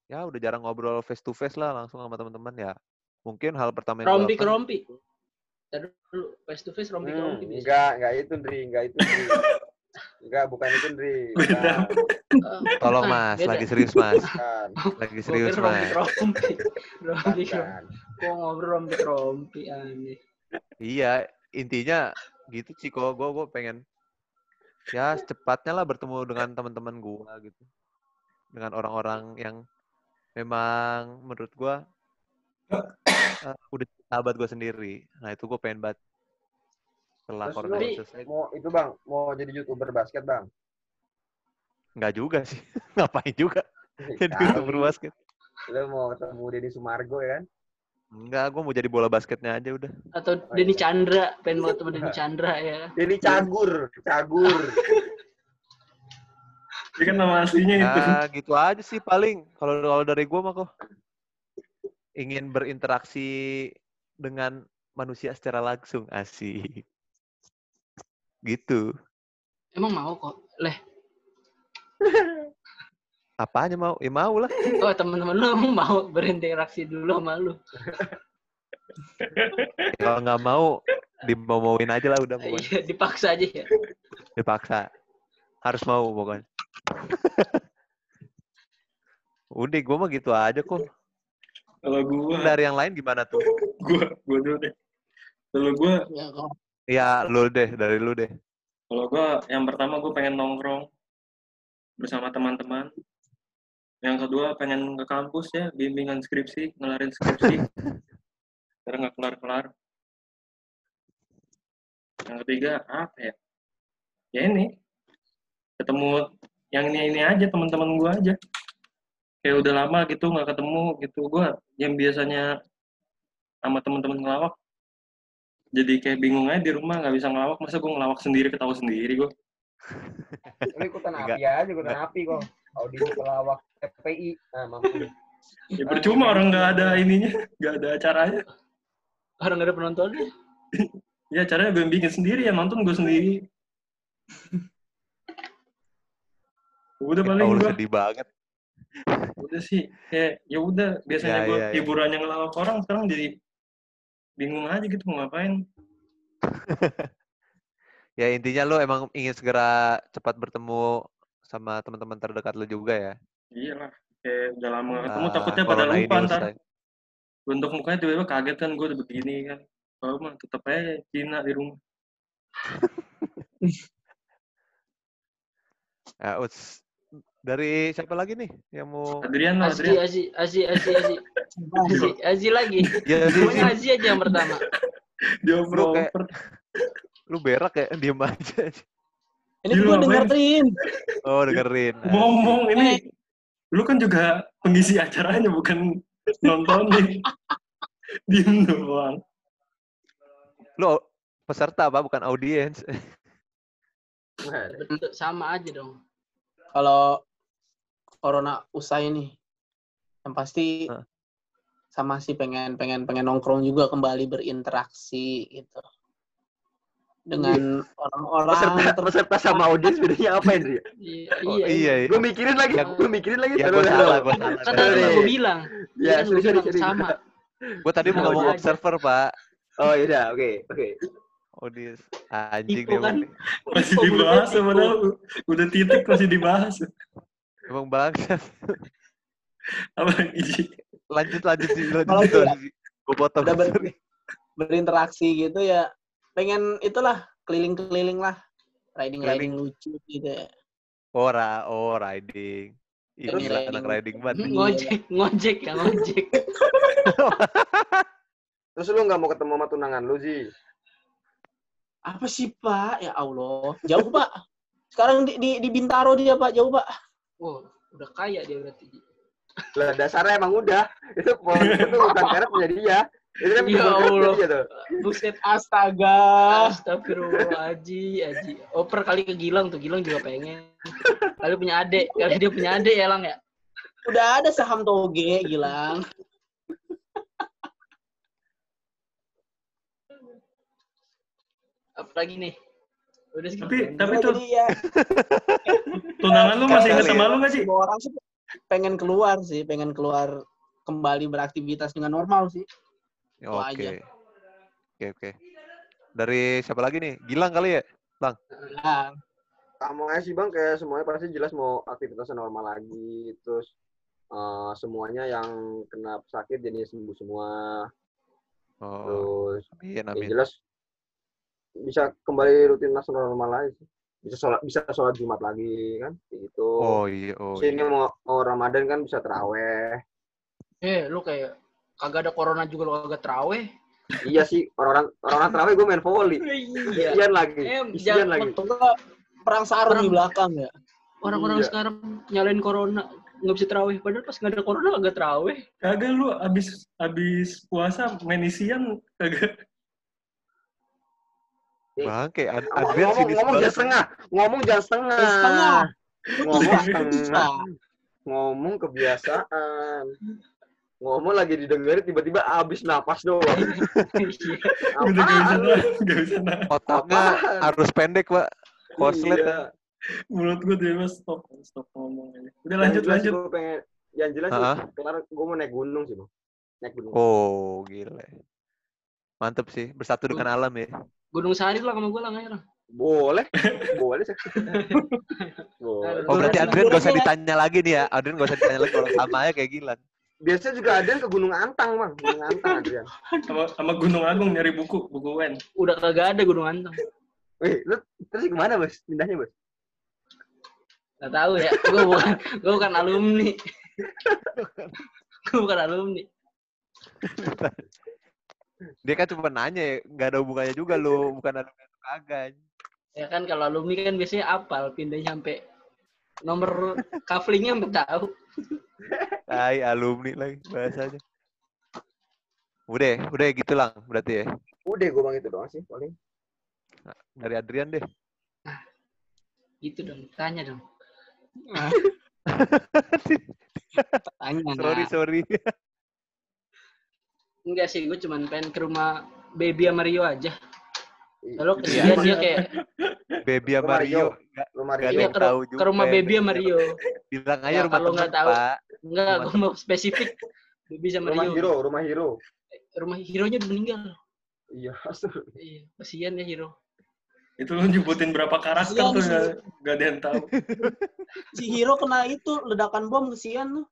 Ya udah jarang ngobrol face to face lah langsung sama teman-teman ya. Mungkin hal pertama yang gua Rompi ke lakukan- rompi. Tadi dulu face to face rompi Hmm, rompi biasa. enggak, enggak itu, Ndri. Enggak itu, Ndri. (laughs) Enggak, bukan itu. Bukan. Eh, (laughs) Tolong Mas, beda. lagi serius Mas. Lagi Gua serius rompi Mas. rompi. Rompi bukan. Gua ngobrol rompi rompi aneh. Iya, intinya gitu sih kok. Gue gue pengen ya secepatnya lah bertemu dengan teman-teman gua gitu. Dengan orang-orang yang memang menurut gua (coughs) eh, udah sahabat gua sendiri. Nah itu gue pengen banget setelah Terus corona selesai. Mau itu, Bang, mau jadi YouTuber basket, Bang. Enggak juga sih. (laughs) Ngapain juga jadi youtuber basket. Lu mau ketemu Deddy Sumargo ya kan? Enggak, gue mau jadi bola basketnya aja udah. Atau Oh, Denny iya. Chandra, pengen banget sama Denny Chandra ya. Deddy Cagur, Cagur. Ini kan nama aslinya itu. Ya gitu aja sih paling. Kalau kalau dari gua mah kok ingin berinteraksi dengan manusia secara langsung asik. Gitu. Emang mau kok. Leh, (laughs) Apanya mau? Ya mau lah. oh teman-teman lu mau berinteraksi dulu sama lu. Kalau nggak mau, dimomowin aja lah udah pokoknya. Iya, dipaksa aja ya. Dipaksa. Harus mau pokoknya. (laughs) Udah, gua mah gitu aja kok. Kalau gua, Dari yang lain gimana tuh? (laughs) gua, gua dulu deh. Kalau gua, Ya, kalau Ya, lu deh, dari lu deh. kalau gua yang pertama gua pengen nongkrong bersama teman-teman. Yang kedua pengen ke kampus ya, bimbingan skripsi, ngelarin skripsi. (laughs) Karena nggak kelar-kelar. Yang ketiga apa ya? Ya ini, ketemu yang ini ini aja teman-teman gua aja. Kayak udah lama gitu nggak ketemu gitu gua yang biasanya sama teman-teman ngelawak jadi kayak bingung aja di rumah nggak bisa ngelawak masa gue ngelawak sendiri ketawa sendiri gue Lu ikutan api aja, ikutan api kok. Audisi pelawak FPI. Nah, mampu. ya percuma orang nggak ada ininya nggak ada acaranya orang nggak ada penontonnya. ya acaranya gue yang bikin sendiri ya nonton gue sendiri (laughs) udah paling gue sedih banget. Udah sih kayak ya udah biasanya Ya, gue ya, ya. hiburan yang ngelawak orang sekarang jadi bingung aja gitu mau ngapain (laughs) Ya intinya lu emang ingin segera cepat bertemu sama teman-teman terdekat lu juga ya. iyalah kayak udah lama nggak ketemu Ah, takutnya pada lupa ntar bentuk mukanya tiba-tiba kaget kan gue udah begini kan kalau mah tetep aja Cina di rumah (laughs) Ya, uts. Dari siapa lagi nih yang mau? Adrian Azi, Adrian Azi, Azi, Azi, Azi. Azi, Azi lagi. Ya, Azi aja yang pertama. Dioper-oper. Lu berak ya? Diem aja. Ini gue dengerin. Oh, dengerin. Ngomong ini. Lu kan juga pengisi acaranya bukan nontonin. Diem doang. Lu peserta apa? Bukan audiens. Bentuk sama aja dong. Kalau corona usai nih, yang pasti Hah. sama sih pengen pengen pengen nongkrong juga kembali berinteraksi gitu dengan orang-orang Peserta, peserta sama audiens bedanya apa Indri? Iya, Oh, iya. iya. Gue mikirin lagi, Ya- gue mikirin lagi. Ya, gue salah, gue salah. kan tadi gue bilang. Ya, kan sorry, sorry. sama. Gue tadi mau ngomong observer, Pak. Oh iya, oke, oke. Audiens. Anjing dia kan? Masih dibahas padahal udah titik masih dibahas. Emang bangsa. (laughs) Apa lagi? Lanjut, lanjut sih. Kalau Lanjut, itu ya, lanjut. Gue potong. udah ber- berinteraksi gitu ya pengen itulah keliling-keliling lah riding riding lucu gitu ya Oh, ra, oh, riding. Gila, riding. anak riding banget. Ngojek, ngojek ya ngojek. (laughs) Terus lu nggak mau ketemu sama tunangan lu sih? apa sih pak ya Allah jauh pak sekarang di, di, di Bintaro dia pak jauh pak Wow, udah kaya dia berarti. Lah dasarnya emang udah. Itu pohon itu bukan (laughs) karet punya dia. Itu kan Ya Allah. dia tuh. Buset, astaga Astagfirullah, Aji, Aji. Oper kali ke Gilang tuh, Gilang juga pengen. Kali punya adik, kali dia punya adik ya Lang ya. udah ada saham toge Gilang Apalagi nih? Udah. Tapi tapi tuh ya (laughs) tunangan lu masih inget sama ya. lu gak sih? semua orang sih pengen keluar sih pengen keluar kembali beraktivitas dengan normal sih Ya, Oke. Oke, oke. Dari siapa lagi nih? Gilang kali ya? nah, Kamu aja sih bang, kayak semuanya pasti jelas mau aktivitasnya normal lagi. Terus eh, semuanya yang kena sakit jadi sembuh semua. Oh, Terus amin, ya amin. jelas bisa kembali rutinitas normal lagi. Bisa sholat bisa sholat Jumat lagi kan, gitu. Oh iya, oh Terus ini iya. mau, mau Ramadan kan bisa teraweh. Eh, lu kayak kagak ada corona juga lu kagak teraweh. iya sih, orang-orang orang teraweh gue main volley. (laughs) Iya. Isian lagi, Eh, isian lagi. Perang sarung Perang- di belakang ya Orang-orang Iya. sekarang nyalain corona nggak bisa terawih. Padahal pas nggak ada corona kagak terawih. Kagak lu abis abis puasa main isian kagak. Bangke, Ad Ngomong, Adrian ngomong, ngomong jangan setengah, ngomong jangan setengah. setengah Ngomong setengah. Ngomong kebiasaan. Ngomong lagi didengerin tiba-tiba abis napas doang. (laughs) Udah gak bisa Apaan? nahan, gak bisa nahan. Otaknya harus pendek, Pak. Koslet. Iya. Mulut gue tiba stop stop ngomong aja. Udah lanjut lanjut. Gue pengen, yang jelas sih, Ah. kelar gue mau naik gunung sih, bang. Naik gunung. Oh, gila. Mantep sih, bersatu dengan alam ya. Gunung Sari lah sama gue lah nggak Boleh, boleh sih. (laughs) boleh. Oh, berarti Adrian gak usah ditanya lagi nih ya. Adrian gak usah ditanya lagi kalau sama aja kayak Gilang. Biasanya juga ada yang ke Gunung Antang, bang. Gunung Antang, Adrian. Sama, sama Gunung Agung nyari buku, buku Wen. Udah kagak ada Gunung Antang. Wih, lu terus ke mana, bos? Pindahnya, bos? Gak tahu ya. Gue bukan, gue bukan alumni. (laughs) gue bukan alumni. (laughs) Dia kan cuma nanya ya, gak ada hubungannya juga lo. (laughs) Bukan ada atau kagak. Ya kan kalau alumni kan biasanya apal pindahnya sampai nomor kaflingnya sampai tahu. (laughs) Tai alumni lagi bahasanya. Udah, udah gitu lang berarti ya. Udah, gue bang itu doang sih, paling. Dari Adrian deh. Gitu dong, tanya dong. (laughs) tanya Sorry, sorry. Enggak sih, gue cuman pengen ke rumah Baby sama Rio aja. Lalu Iya. kesian dia kayak Baby sama Rumah Rio. Rio. Gak, Rumah Gak ada iya, ke, tahu ke juga rumah ya, Baby sama. Rio. bilang aja Ya, rumah kalau nggak tahu. Enggak, Rumah- gue mau spesifik. Baby sama Rumah Rio. Hero, rumah Hero. Rumah Hero-nya udah meninggal. Iya, Iya, kesian ya Hero. Itu lu nyebutin berapa karakter tuh sih. gak, gak ada yang tahu. (laughs) si Hiro kena itu ledakan bom kesian tuh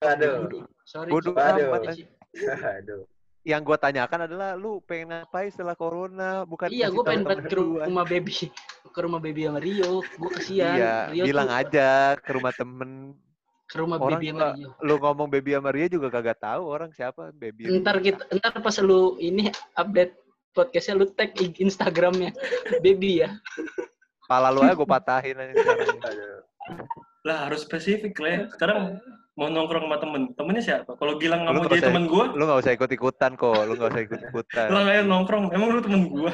Aduh, Sorry. Bodoh sorry. amat, sih. (laughs) aduh. Yang gue tanyakan adalah lu pengen ngapain setelah corona? Bukan Iya, gue pengen banget ke rumah Baby. Ke rumah Baby sama Rio. Gue kesian. Iya, Rio bilang tuh aja ke rumah temen. Ke rumah Orang Baby sama juga, Rio. lu ngomong baby sama Ria juga kagak tahu orang siapa baby. Ntar kita, ntar pas lu ini update podcastnya lu tag Instagramnya (laughs) baby ya Pala lu aja gue patahin aja. (laughs) Lah harus spesifik lah. ya. Sekarang mau nongkrong sama temen. Temennya siapa? Kalau Gilang nggak Lu mau nggak jadi temen gua, Lu gak usah ikut-ikutan kok. Lu gak usah ikut-ikutan. Gilang ayo nongkrong. Emang lu temen gua?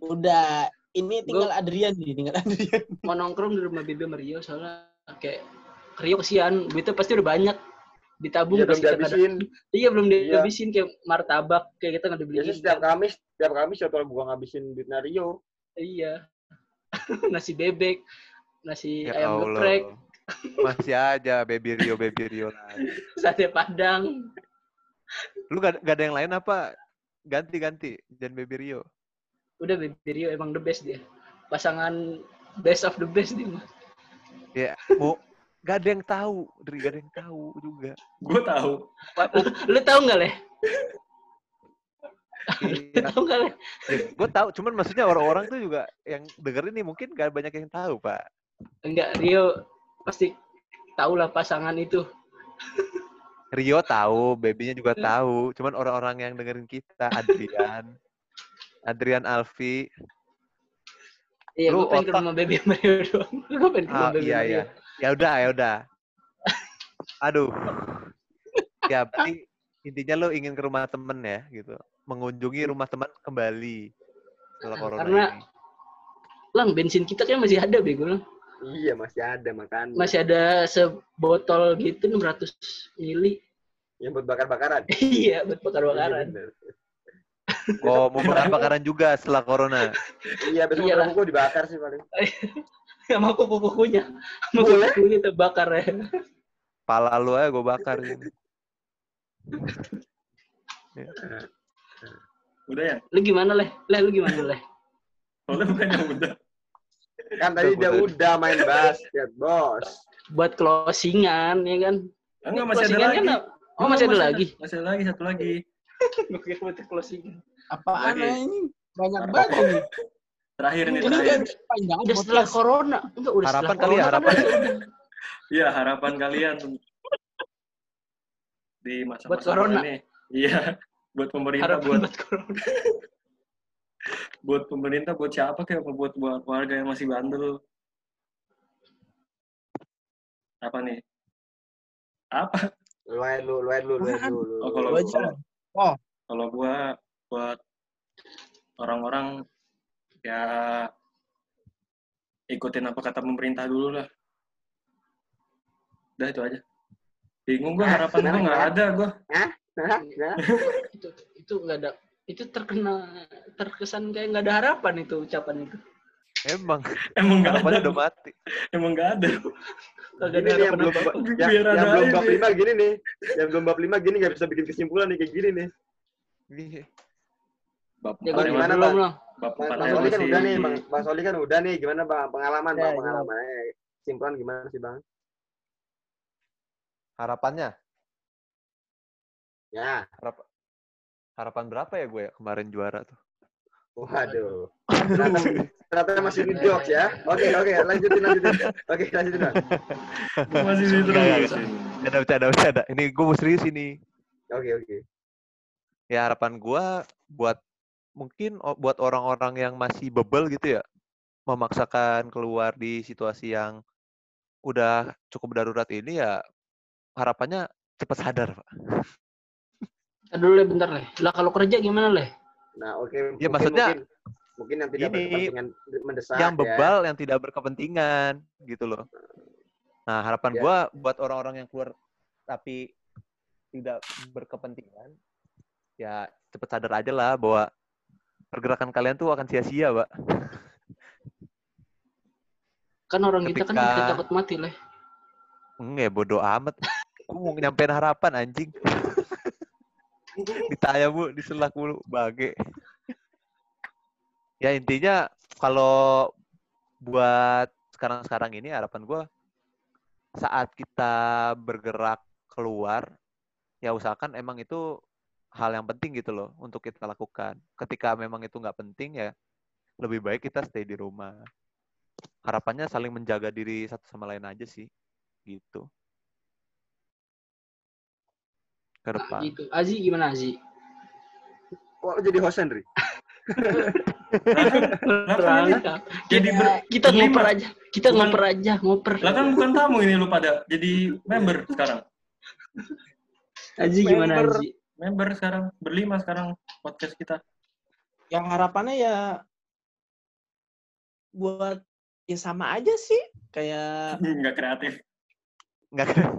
Udah, ini tinggal Adrian nih, tinggal Adrian. (laughs) mau nongkrong di rumah baby sama Rio soalnya kayak Rio kesian duitnya pasti udah banyak ditabung Iya belum nggak dihabisin. iya belum Iya. dihabisin kayak martabak kayak kita nggak dibeliin Biasanya setiap Kamis, setiap Kamis jadwal gua ngabisin duit Nario. iya (laughs) nasi bebek nasi Ya ayam geprek Masih aja baby Rio, baby Rio lagi. sate padang Lu gak, gak ada yang lain apa? Ganti-ganti. Dan baby Rio. udah baby Rio emang the best dia pasangan best of the best dia mah Ya, mau gak ada yang tahu, dari gak ada yang tahu juga. Gua tahu. lu tahu nggak leh (laughs) lu Iya, tahu nggak leh gue tahu, cuman maksudnya orang-orang tuh juga yang dengerin nih mungkin gak banyak yang tahu, Pak. enggak Rio pasti tahu lah pasangan itu Rio tahu, babynya juga tahu, cuman orang-orang yang dengerin kita, Adrian, (laughs) Adrian Alfi, iya Lu gue pengen ke rumah baby sama Rio doang (laughs) gue pengen ke rumah Ah, baby iya sama Rio iya. Ya udah, ya udah. (laughs) Aduh. Ya, berarti intinya lo ingin ke rumah temen ya, gitu. Mengunjungi rumah teman kembali setelah corona Karena ini. lang bensin kita kan masih ada bego lang Iya masih ada makan. masih ada sebotol gitu 600 mili Yang buat bakar-bakaran. (laughs) iya buat bakar-bakaran Iya. Oh, mau bakar-bakaran juga setelah corona. Iya besok Iyalah. gua dibakar sih paling. (laughs) sama kupu-kupunya sama Boleh. kupu-kupunya terbakar ya Pala lu aja gue bakar. ini. (laughs) Udah ya? lu gimana leh leh lu gimana leh Soalnya bukannya udah. Kan tadi dia Udah. udah main basket, bos. buat closingan ya kan Enggak masih ada Closingan lagi. kan, oh masih ada lagi Masih ada lagi satu lagi. (laughs) gue kira buat closingan Apaan ini? Banyak banget ini. Terakhir nih Ini terakhir. kan panjang udah setelah corona enggak udah Harapan setelah kali ya, corona harapan. (laughs) Iya harapan kalian di Buat masa-masa corona. ini. Iya. Buat pemerintah, buat buat corona (laughs) buat pemerintah, buat siapa kayak buat buat warga yang masih bandel. Apa nih? Apa? Lu aja lu, lu aja lu, lu aja lu. lu. Oh, kalau kalau Oh. kalau gua buat orang-orang ya ikutin apa kata pemerintah dulu lah. Udah itu aja. Bingung gua harapan gua nggak ada gua. Hah? Hah? itu itu nggak ada itu terkena terkesan kayak nggak ada harapan itu ucapan itu Emang, Emang nggak ada. udah mati. Emang nggak ada. Kagak Gini ada nih yang harapan belum apa bab, yang, belum bab lima gini nih. Yang belum bab lima gini nggak bisa bikin kesimpulan nih kayak gini nih. Iya. Bab ya yang gimana, belum Bang? bab Bang, Soli kan masih udah nih, Bang, Bang Soli kan udah nih. Gimana Bang pengalaman, Ya, Bang iya. pengalaman? Eh, Kesimpulan gimana sih Bang? Harapannya, Ya, harap- harapan berapa ya gue ya kemarin juara tuh? waduh. Ternyata, ternyata masih di jokes ya. Oke, oke, lanjutin, lanjutin. Oke, lanjutin masih Enggak, diterus. Bercanda, bercanda, bercanda. Ini gue mau serius ini. Oke, oke. Ya harapan gue buat mungkin buat orang-orang yang masih bebel gitu ya, memaksakan keluar di situasi yang udah cukup darurat ini ya harapannya cepat sadar, Pak. Ntar dulu leh bentar leh lah kalau kerja gimana leh Nah, oke. Ya, mungkin- maksudnya mungkin, mungkin yang tidak ini, berkepentingan mendesak yang ya. bebal, yang tidak berkepentingan gitu loh. Nah, harapan Ya. gua buat orang-orang yang keluar tapi tidak berkepentingan, ya cepat sadar aja lah bahwa pergerakan kalian tuh akan sia-sia, Pak. kan orang kita kan Ketika- kita takut mati leh Enggak, ya, bodo amat. Gue mau nyampein harapan, anjing. Ditanya bu, diselak mulu, bage. ya intinya kalau buat sekarang-sekarang ini harapan gue saat kita bergerak keluar, ya usahakan emang itu hal yang penting gitu loh untuk kita lakukan. Ketika memang itu nggak penting ya lebih baik kita stay di rumah. Harapannya saling menjaga diri satu sama lain aja sih gitu ke nah, depan gitu Azi gimana Azi kok jadi host Henry? (laughs) Kan jadi ber, Kita berlima. ngoper aja. Kita Bukan- ngoper aja, ngoper. Lah kan bukan tamu ini lu pada jadi member sekarang. Haji gimana Member. Haji? Member sekarang berlima sekarang podcast kita. Yang harapannya ya buat ya sama aja sih kayak (laughs) Enggak kreatif. Nggak keren.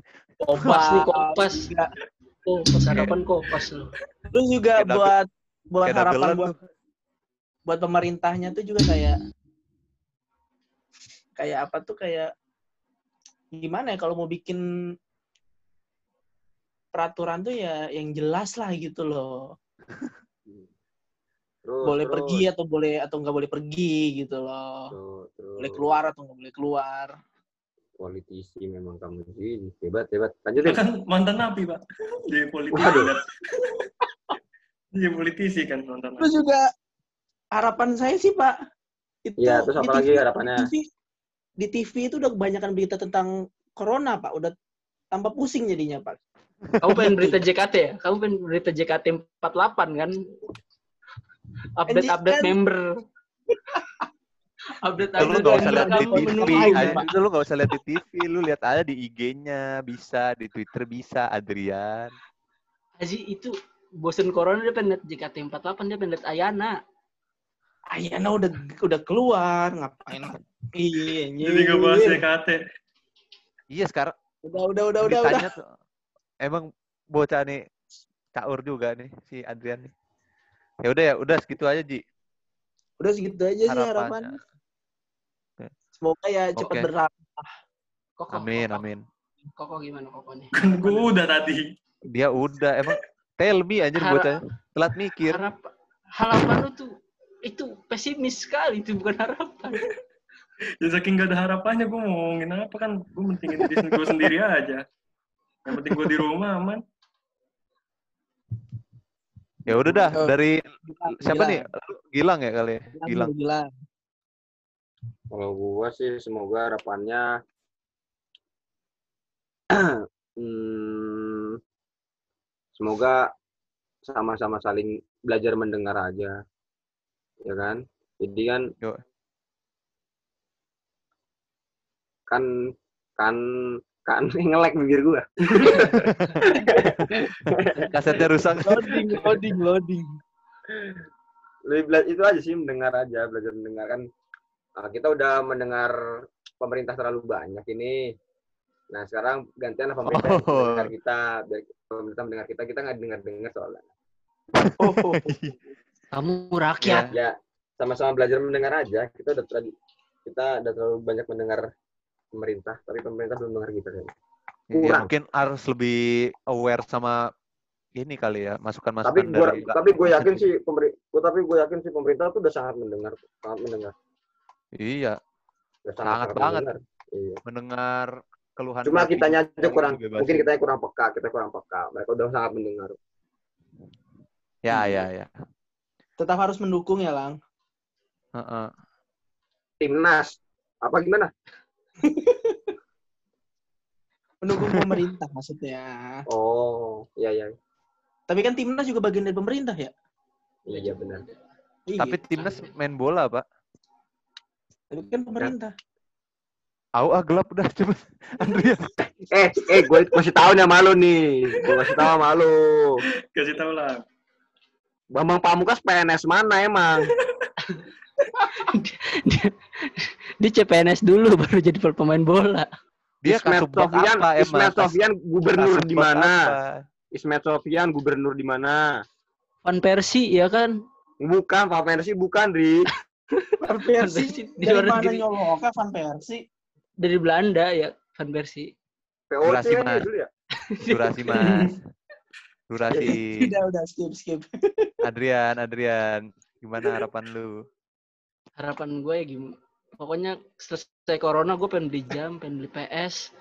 Kompas nih, kompas. Juga. Kompas harapan kompas lu. Terus juga double- buat buat harapan buat buat pemerintahnya tuh juga kayak kayak apa tuh kayak gimana ya kalau mau bikin peraturan tuh ya yang jelas lah gitu loh. Terus, boleh terus, pergi atau boleh atau nggak boleh pergi gitu loh. Terus, terus. Boleh keluar atau nggak boleh keluar. Politisi memang kamu sih. Hebat, hebat. Lanjutin. kan mantan napi, Pak. (laughs) Jadi politisi. Waduh. (laughs) Jadi politisi kan mantan. Terus juga harapan saya sih Pak itu Iya, terus di apa lagi TV harapannya? Di TV, di TV itu udah kebanyakan berita tentang corona Pak, udah tambah pusing jadinya Pak. Kamu pengen berita JKT ya? Kamu pengen berita JKT 48 kan? Update-update Anjing, kan? member. (laughs) update Lu update nggak usah lihat di TV, aja. Lu nggak usah lihat di TV, lu lihat aja di IG-nya bisa, di Twitter bisa, Adrian. Haji itu bosen corona dia pengen lihat JKT 48 dia pengen lihat Ayana. Ayana udah udah keluar, ngapain? Iya, Jadi nggak bahas. JKT. Iya sekarang Udah, udah, udah, udah, udah. ditanya tuh, emang bocah nih caur juga nih si Adrian nih. Ya udah ya, udah segitu aja Ji Udah segitu aja sih harapannya. harapannya. Semoga ya cepat Oke. berlalu. Koko, Amin, Koko. amin. Koko gimana Koko nih? Kan gua udah tadi. Dia udah emang tell me anjir Harap- bocahnya. Telat mikir. Harap harapan lu tuh itu pesimis sekali itu bukan harapan. Ya saking gak ada harapannya gue mau ngomongin apa kan. Gue mentingin diri gue sendiri aja. Yang penting gue di rumah aman. Ya udah dah dari Gilang, siapa Gilang. nih? Gilang ya kali ya? Gilang, Gilang. Kalau gua sih semoga harapannya (clears throat) hmm, semoga sama-sama saling belajar mendengar aja. Ya kan? Jadi kan Yo. kan kan kan (laughs) ngelek bibir gua. (laughs) Kasetnya rusak. Loading, loading, loading. Lebih bela- itu aja sih mendengar aja, belajar mendengar kan. Nah, kita udah mendengar pemerintah terlalu banyak ini. Nah sekarang gantian pemerintah yang Oh. mendengar kita, biar pemerintah mendengar kita, kita nggak dengar dengar soalnya. Oh, (laughs) Kamu rakyat. Ya sama-sama belajar mendengar aja. Kita udah terlalu kita udah terlalu banyak mendengar pemerintah, tapi pemerintah belum mendengar kita. Ya, mungkin harus lebih aware sama ini kali ya, masukan-masukan Tapi gua, dari tapi gue yakin sih pemerintah, tapi gue yakin sih pemerintah tuh udah sangat mendengar, sangat mendengar, Iya, udah Sangat banget. mendengar. Iya. mendengar keluhan Cuma kitanya aja kurang, mungkin kita kurang peka, kita kurang peka. Mereka udah sangat mendengar. Ya, ya, ya. Tetap harus mendukung ya, Lang. Heeh. Timnas, apa gimana? (laughs) Mendukung pemerintah maksudnya. Oh, iya iya, Tapi kan timnas juga bagian dari pemerintah ya. iya iya benar. Iya. Tapi timnas main bola, Pak. Tapi kan pemerintah. Au ah gelap udah (laughs) cepet. Andrian. Eh, eh, gue kasih tahu nih sama lu nih, gue kasih tahu sama lu. Kasih tau lah. Bambang Pamungkas PNS mana emang? dia, dia CPNS dulu baru jadi pemain bola. Dia Ismet apa emang? Ismet Sofyan gubernur di mana? Ismet Sofyan gubernur di mana? Van Persie ya kan? Bukan, Pak Persi bukan, Ri. Van Persie di dari mana negeri. nyoloknya Van Persie? Dari Belanda ya Van Persie. POC Durasi, Mas. dulu ya? Durasi, (laughs) Mas. Durasi. Udah, udah skip, skip. (laughs) Adrian, Adrian. Gimana harapan lu? Harapan gue ya gimana? Pokoknya selesai corona gue pengen beli jam, pengen beli PS,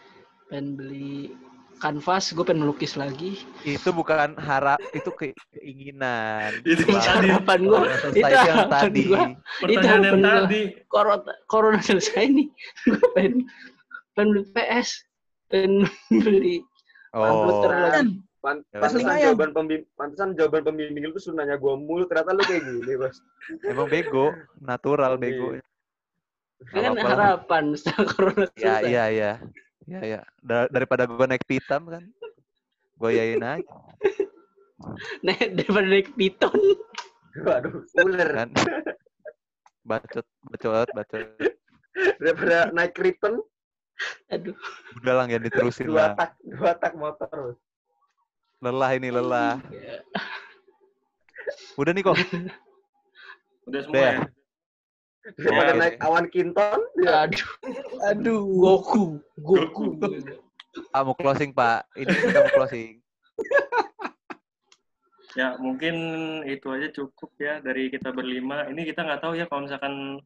pengen beli kanvas, gue pengen melukis lagi. Itu bukan harap, itu ke- keinginan. (laughs) Itu. Harapan gue itu yang harapan tadi. gua. Pertanyaan yang tadi. corona, corona selesai nih. (laughs) Gue pengen, pengen beli PS, pengen beli Oh, komputer lagi. Pan- Ya, pantesan ya. jawaban pembimbing, pantesan jawaban pembimbing lu tuh suruh nanya gua mulu. Ternyata lu kayak gini, Bos. Emang bego, natural Iya. bego. Ini kan harapan (laughs) setelah corona Ya, selesai. iya, iya. Ya, ya. Da- daripada gua naik pitam kan. Gua yain aja Naik daripada naik piton. Waduh, ular. kan. Bacot, bacot, bacot. Daripada naik Krypton, Aduh. Udah lah, jangan diterusin dua lah. tak, dua tak motor. Lelah ini, lelah. Ya. Udah nih kok. (laughs) Udah semua Udah ya? Ya? Daripada Ya. naik awan kinton, ya. Aduh. Aduh. Goku. Goku. Ah, mau closing, Pak. Ini kita mau closing. (laughs) Ya, mungkin itu aja cukup ya dari kita berlima. Ini kita nggak tahu ya kalau misalkan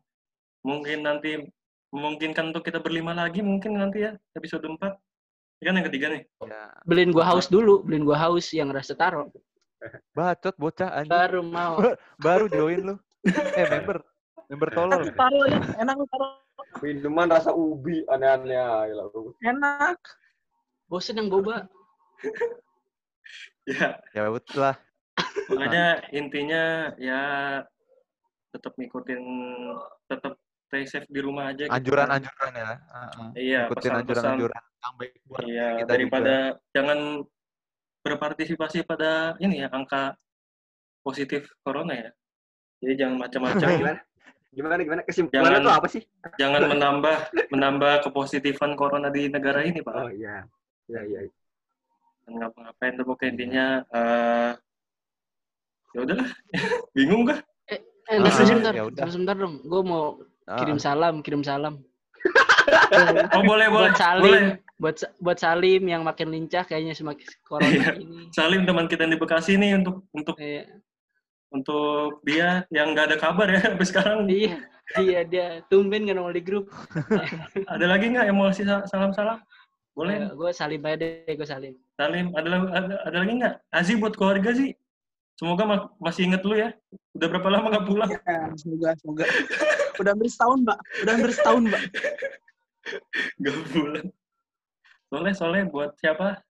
mungkin nanti memungkinkan untuk kita berlima lagi mungkin nanti ya episode 4. Ini kan yang ketiga nih. Ya. Beliin gua haus dulu. Beliin gua haus yang rasa taro. Bacot, bocah, anjing. Baru mau. (laughs) Baru join lu. Eh, member. Member tolol. Taruh aja. Enak taruh. Minuman rasa ubi aneh-aneh lah. Enak. Bosen yang boba. (laughs) Ya, Ya udah. makanya intinya ya tetap ngikutin tetap stay safe di rumah aja gitu. Anjuran-anjuran ya. Heeh. Iya, Ikutin pesan-pesan. anjuran-anjuran yang baik buat Iya, kita daripada juga. jangan berpartisipasi pada ini ya angka positif corona ya. Jadi jangan macam-macam, (laughs) Gimana? Gimana gimana kesimpulannya Jangan- tuh apa sih? jangan menambah menambah kepositifan corona di negara ini, Pak. Oh iya. Iya iya. iya. Jangan ngapa-ngapain tuh pokoknya intinya eh ya udahlah. (laughs) Bingung kah? Eh, Ah, ntar sebentar. ya udah. Sebentar dong. Gua mau Ah, kirim salam, kirim salam. Oh, boleh, boleh. buat Salim, Boleh. buat buat Salim yang makin lincah kayaknya semakin corona Iya. ini. Salim teman kita di Bekasi nih untuk untuk Iya, untuk dia yang nggak ada kabar ya (laughs) sampai sekarang. iya, iya dia tumben nggak nongol di grup. (laughs) Ada lagi nggak yang mau kasih sa- salam-salam? Boleh. gue Salim aja deh, gue Salim. Salim, ada, ada, ada lagi nggak? Azi buat keluarga sih. Semoga ma- masih inget lu ya. Udah berapa lama nggak pulang? Ya, semoga, semoga. Udah hampir setahun, Mbak. Udah hampir setahun, Mbak. (laughs) Nggak pulang. Soleh, soleh buat siapa?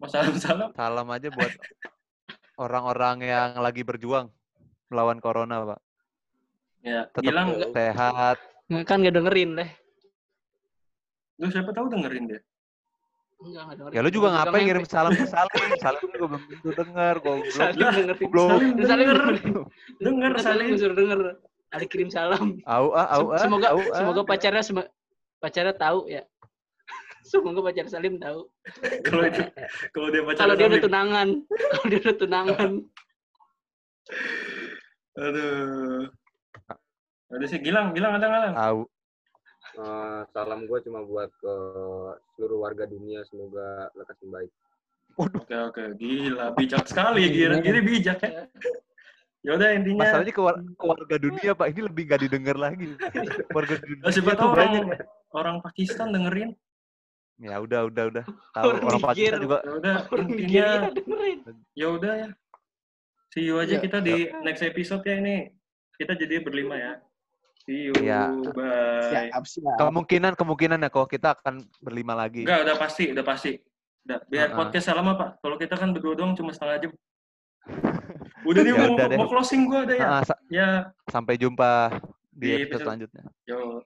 Mau salam-salam? salam aja buat orang-orang yang lagi berjuang melawan corona, Pak. Ya, Tetap bilang sehat. Kan gak dengerin deh. lu siapa tahu dengerin dia. Enggak, dengerin. Ya lu juga ngapain ngirim salam ke Salim? Salim juga belum tentu denger, goblok. (laughs) Salim dengerin. Goblok. Salim Salim denger. (laughs) Denger Salim. Salim suruh denger. Ada kirim salam. Au ah, au ah. Semoga au, ah. semoga pacarnya sem- pacarnya tahu ya. (laughs) Semoga pacar Salim tahu. Kalau itu, kalau dia baca Kalau dia udah tunangan, kalau dia udah tunangan. Aduh. Ada sih, Gilang, Gilang ada nggak, Lang? Au. Eh, salam gue cuma buat ke seluruh warga dunia semoga lekas membaik. Oke, oke. Gila, bijak sekali. Gila, gini bijak ya. Ya udah intinya. Masalahnya ke, war- ke warga dunia, Pak. Ini lebih gak didengar lagi. (laughs) Warga dunia Oh, siapa tuh tahu orang banyak. orang Pakistan dengerin. Ya udah, udah, udah. Tahu Orang orang Pakistan juga. Ya udah intinya ya udah ya. See you aja Ya. kita di next episode ya ini. Kita jadi berlima ya. See you. Ya. Bye. Siap, siap. Kemungkinan, kemungkinan ya kok kita akan berlima lagi. Enggak, udah pasti, udah pasti. Udah, biar Uh-uh. podcast lama, Pak. Kalau kita kan berdua doang cuma setengah jam. (laughs) Udah nih Ya mau, udah deh. mau closing gua udah ya. Ah, sa- Ya, sampai jumpa Di di episode episode- selanjutnya. yo.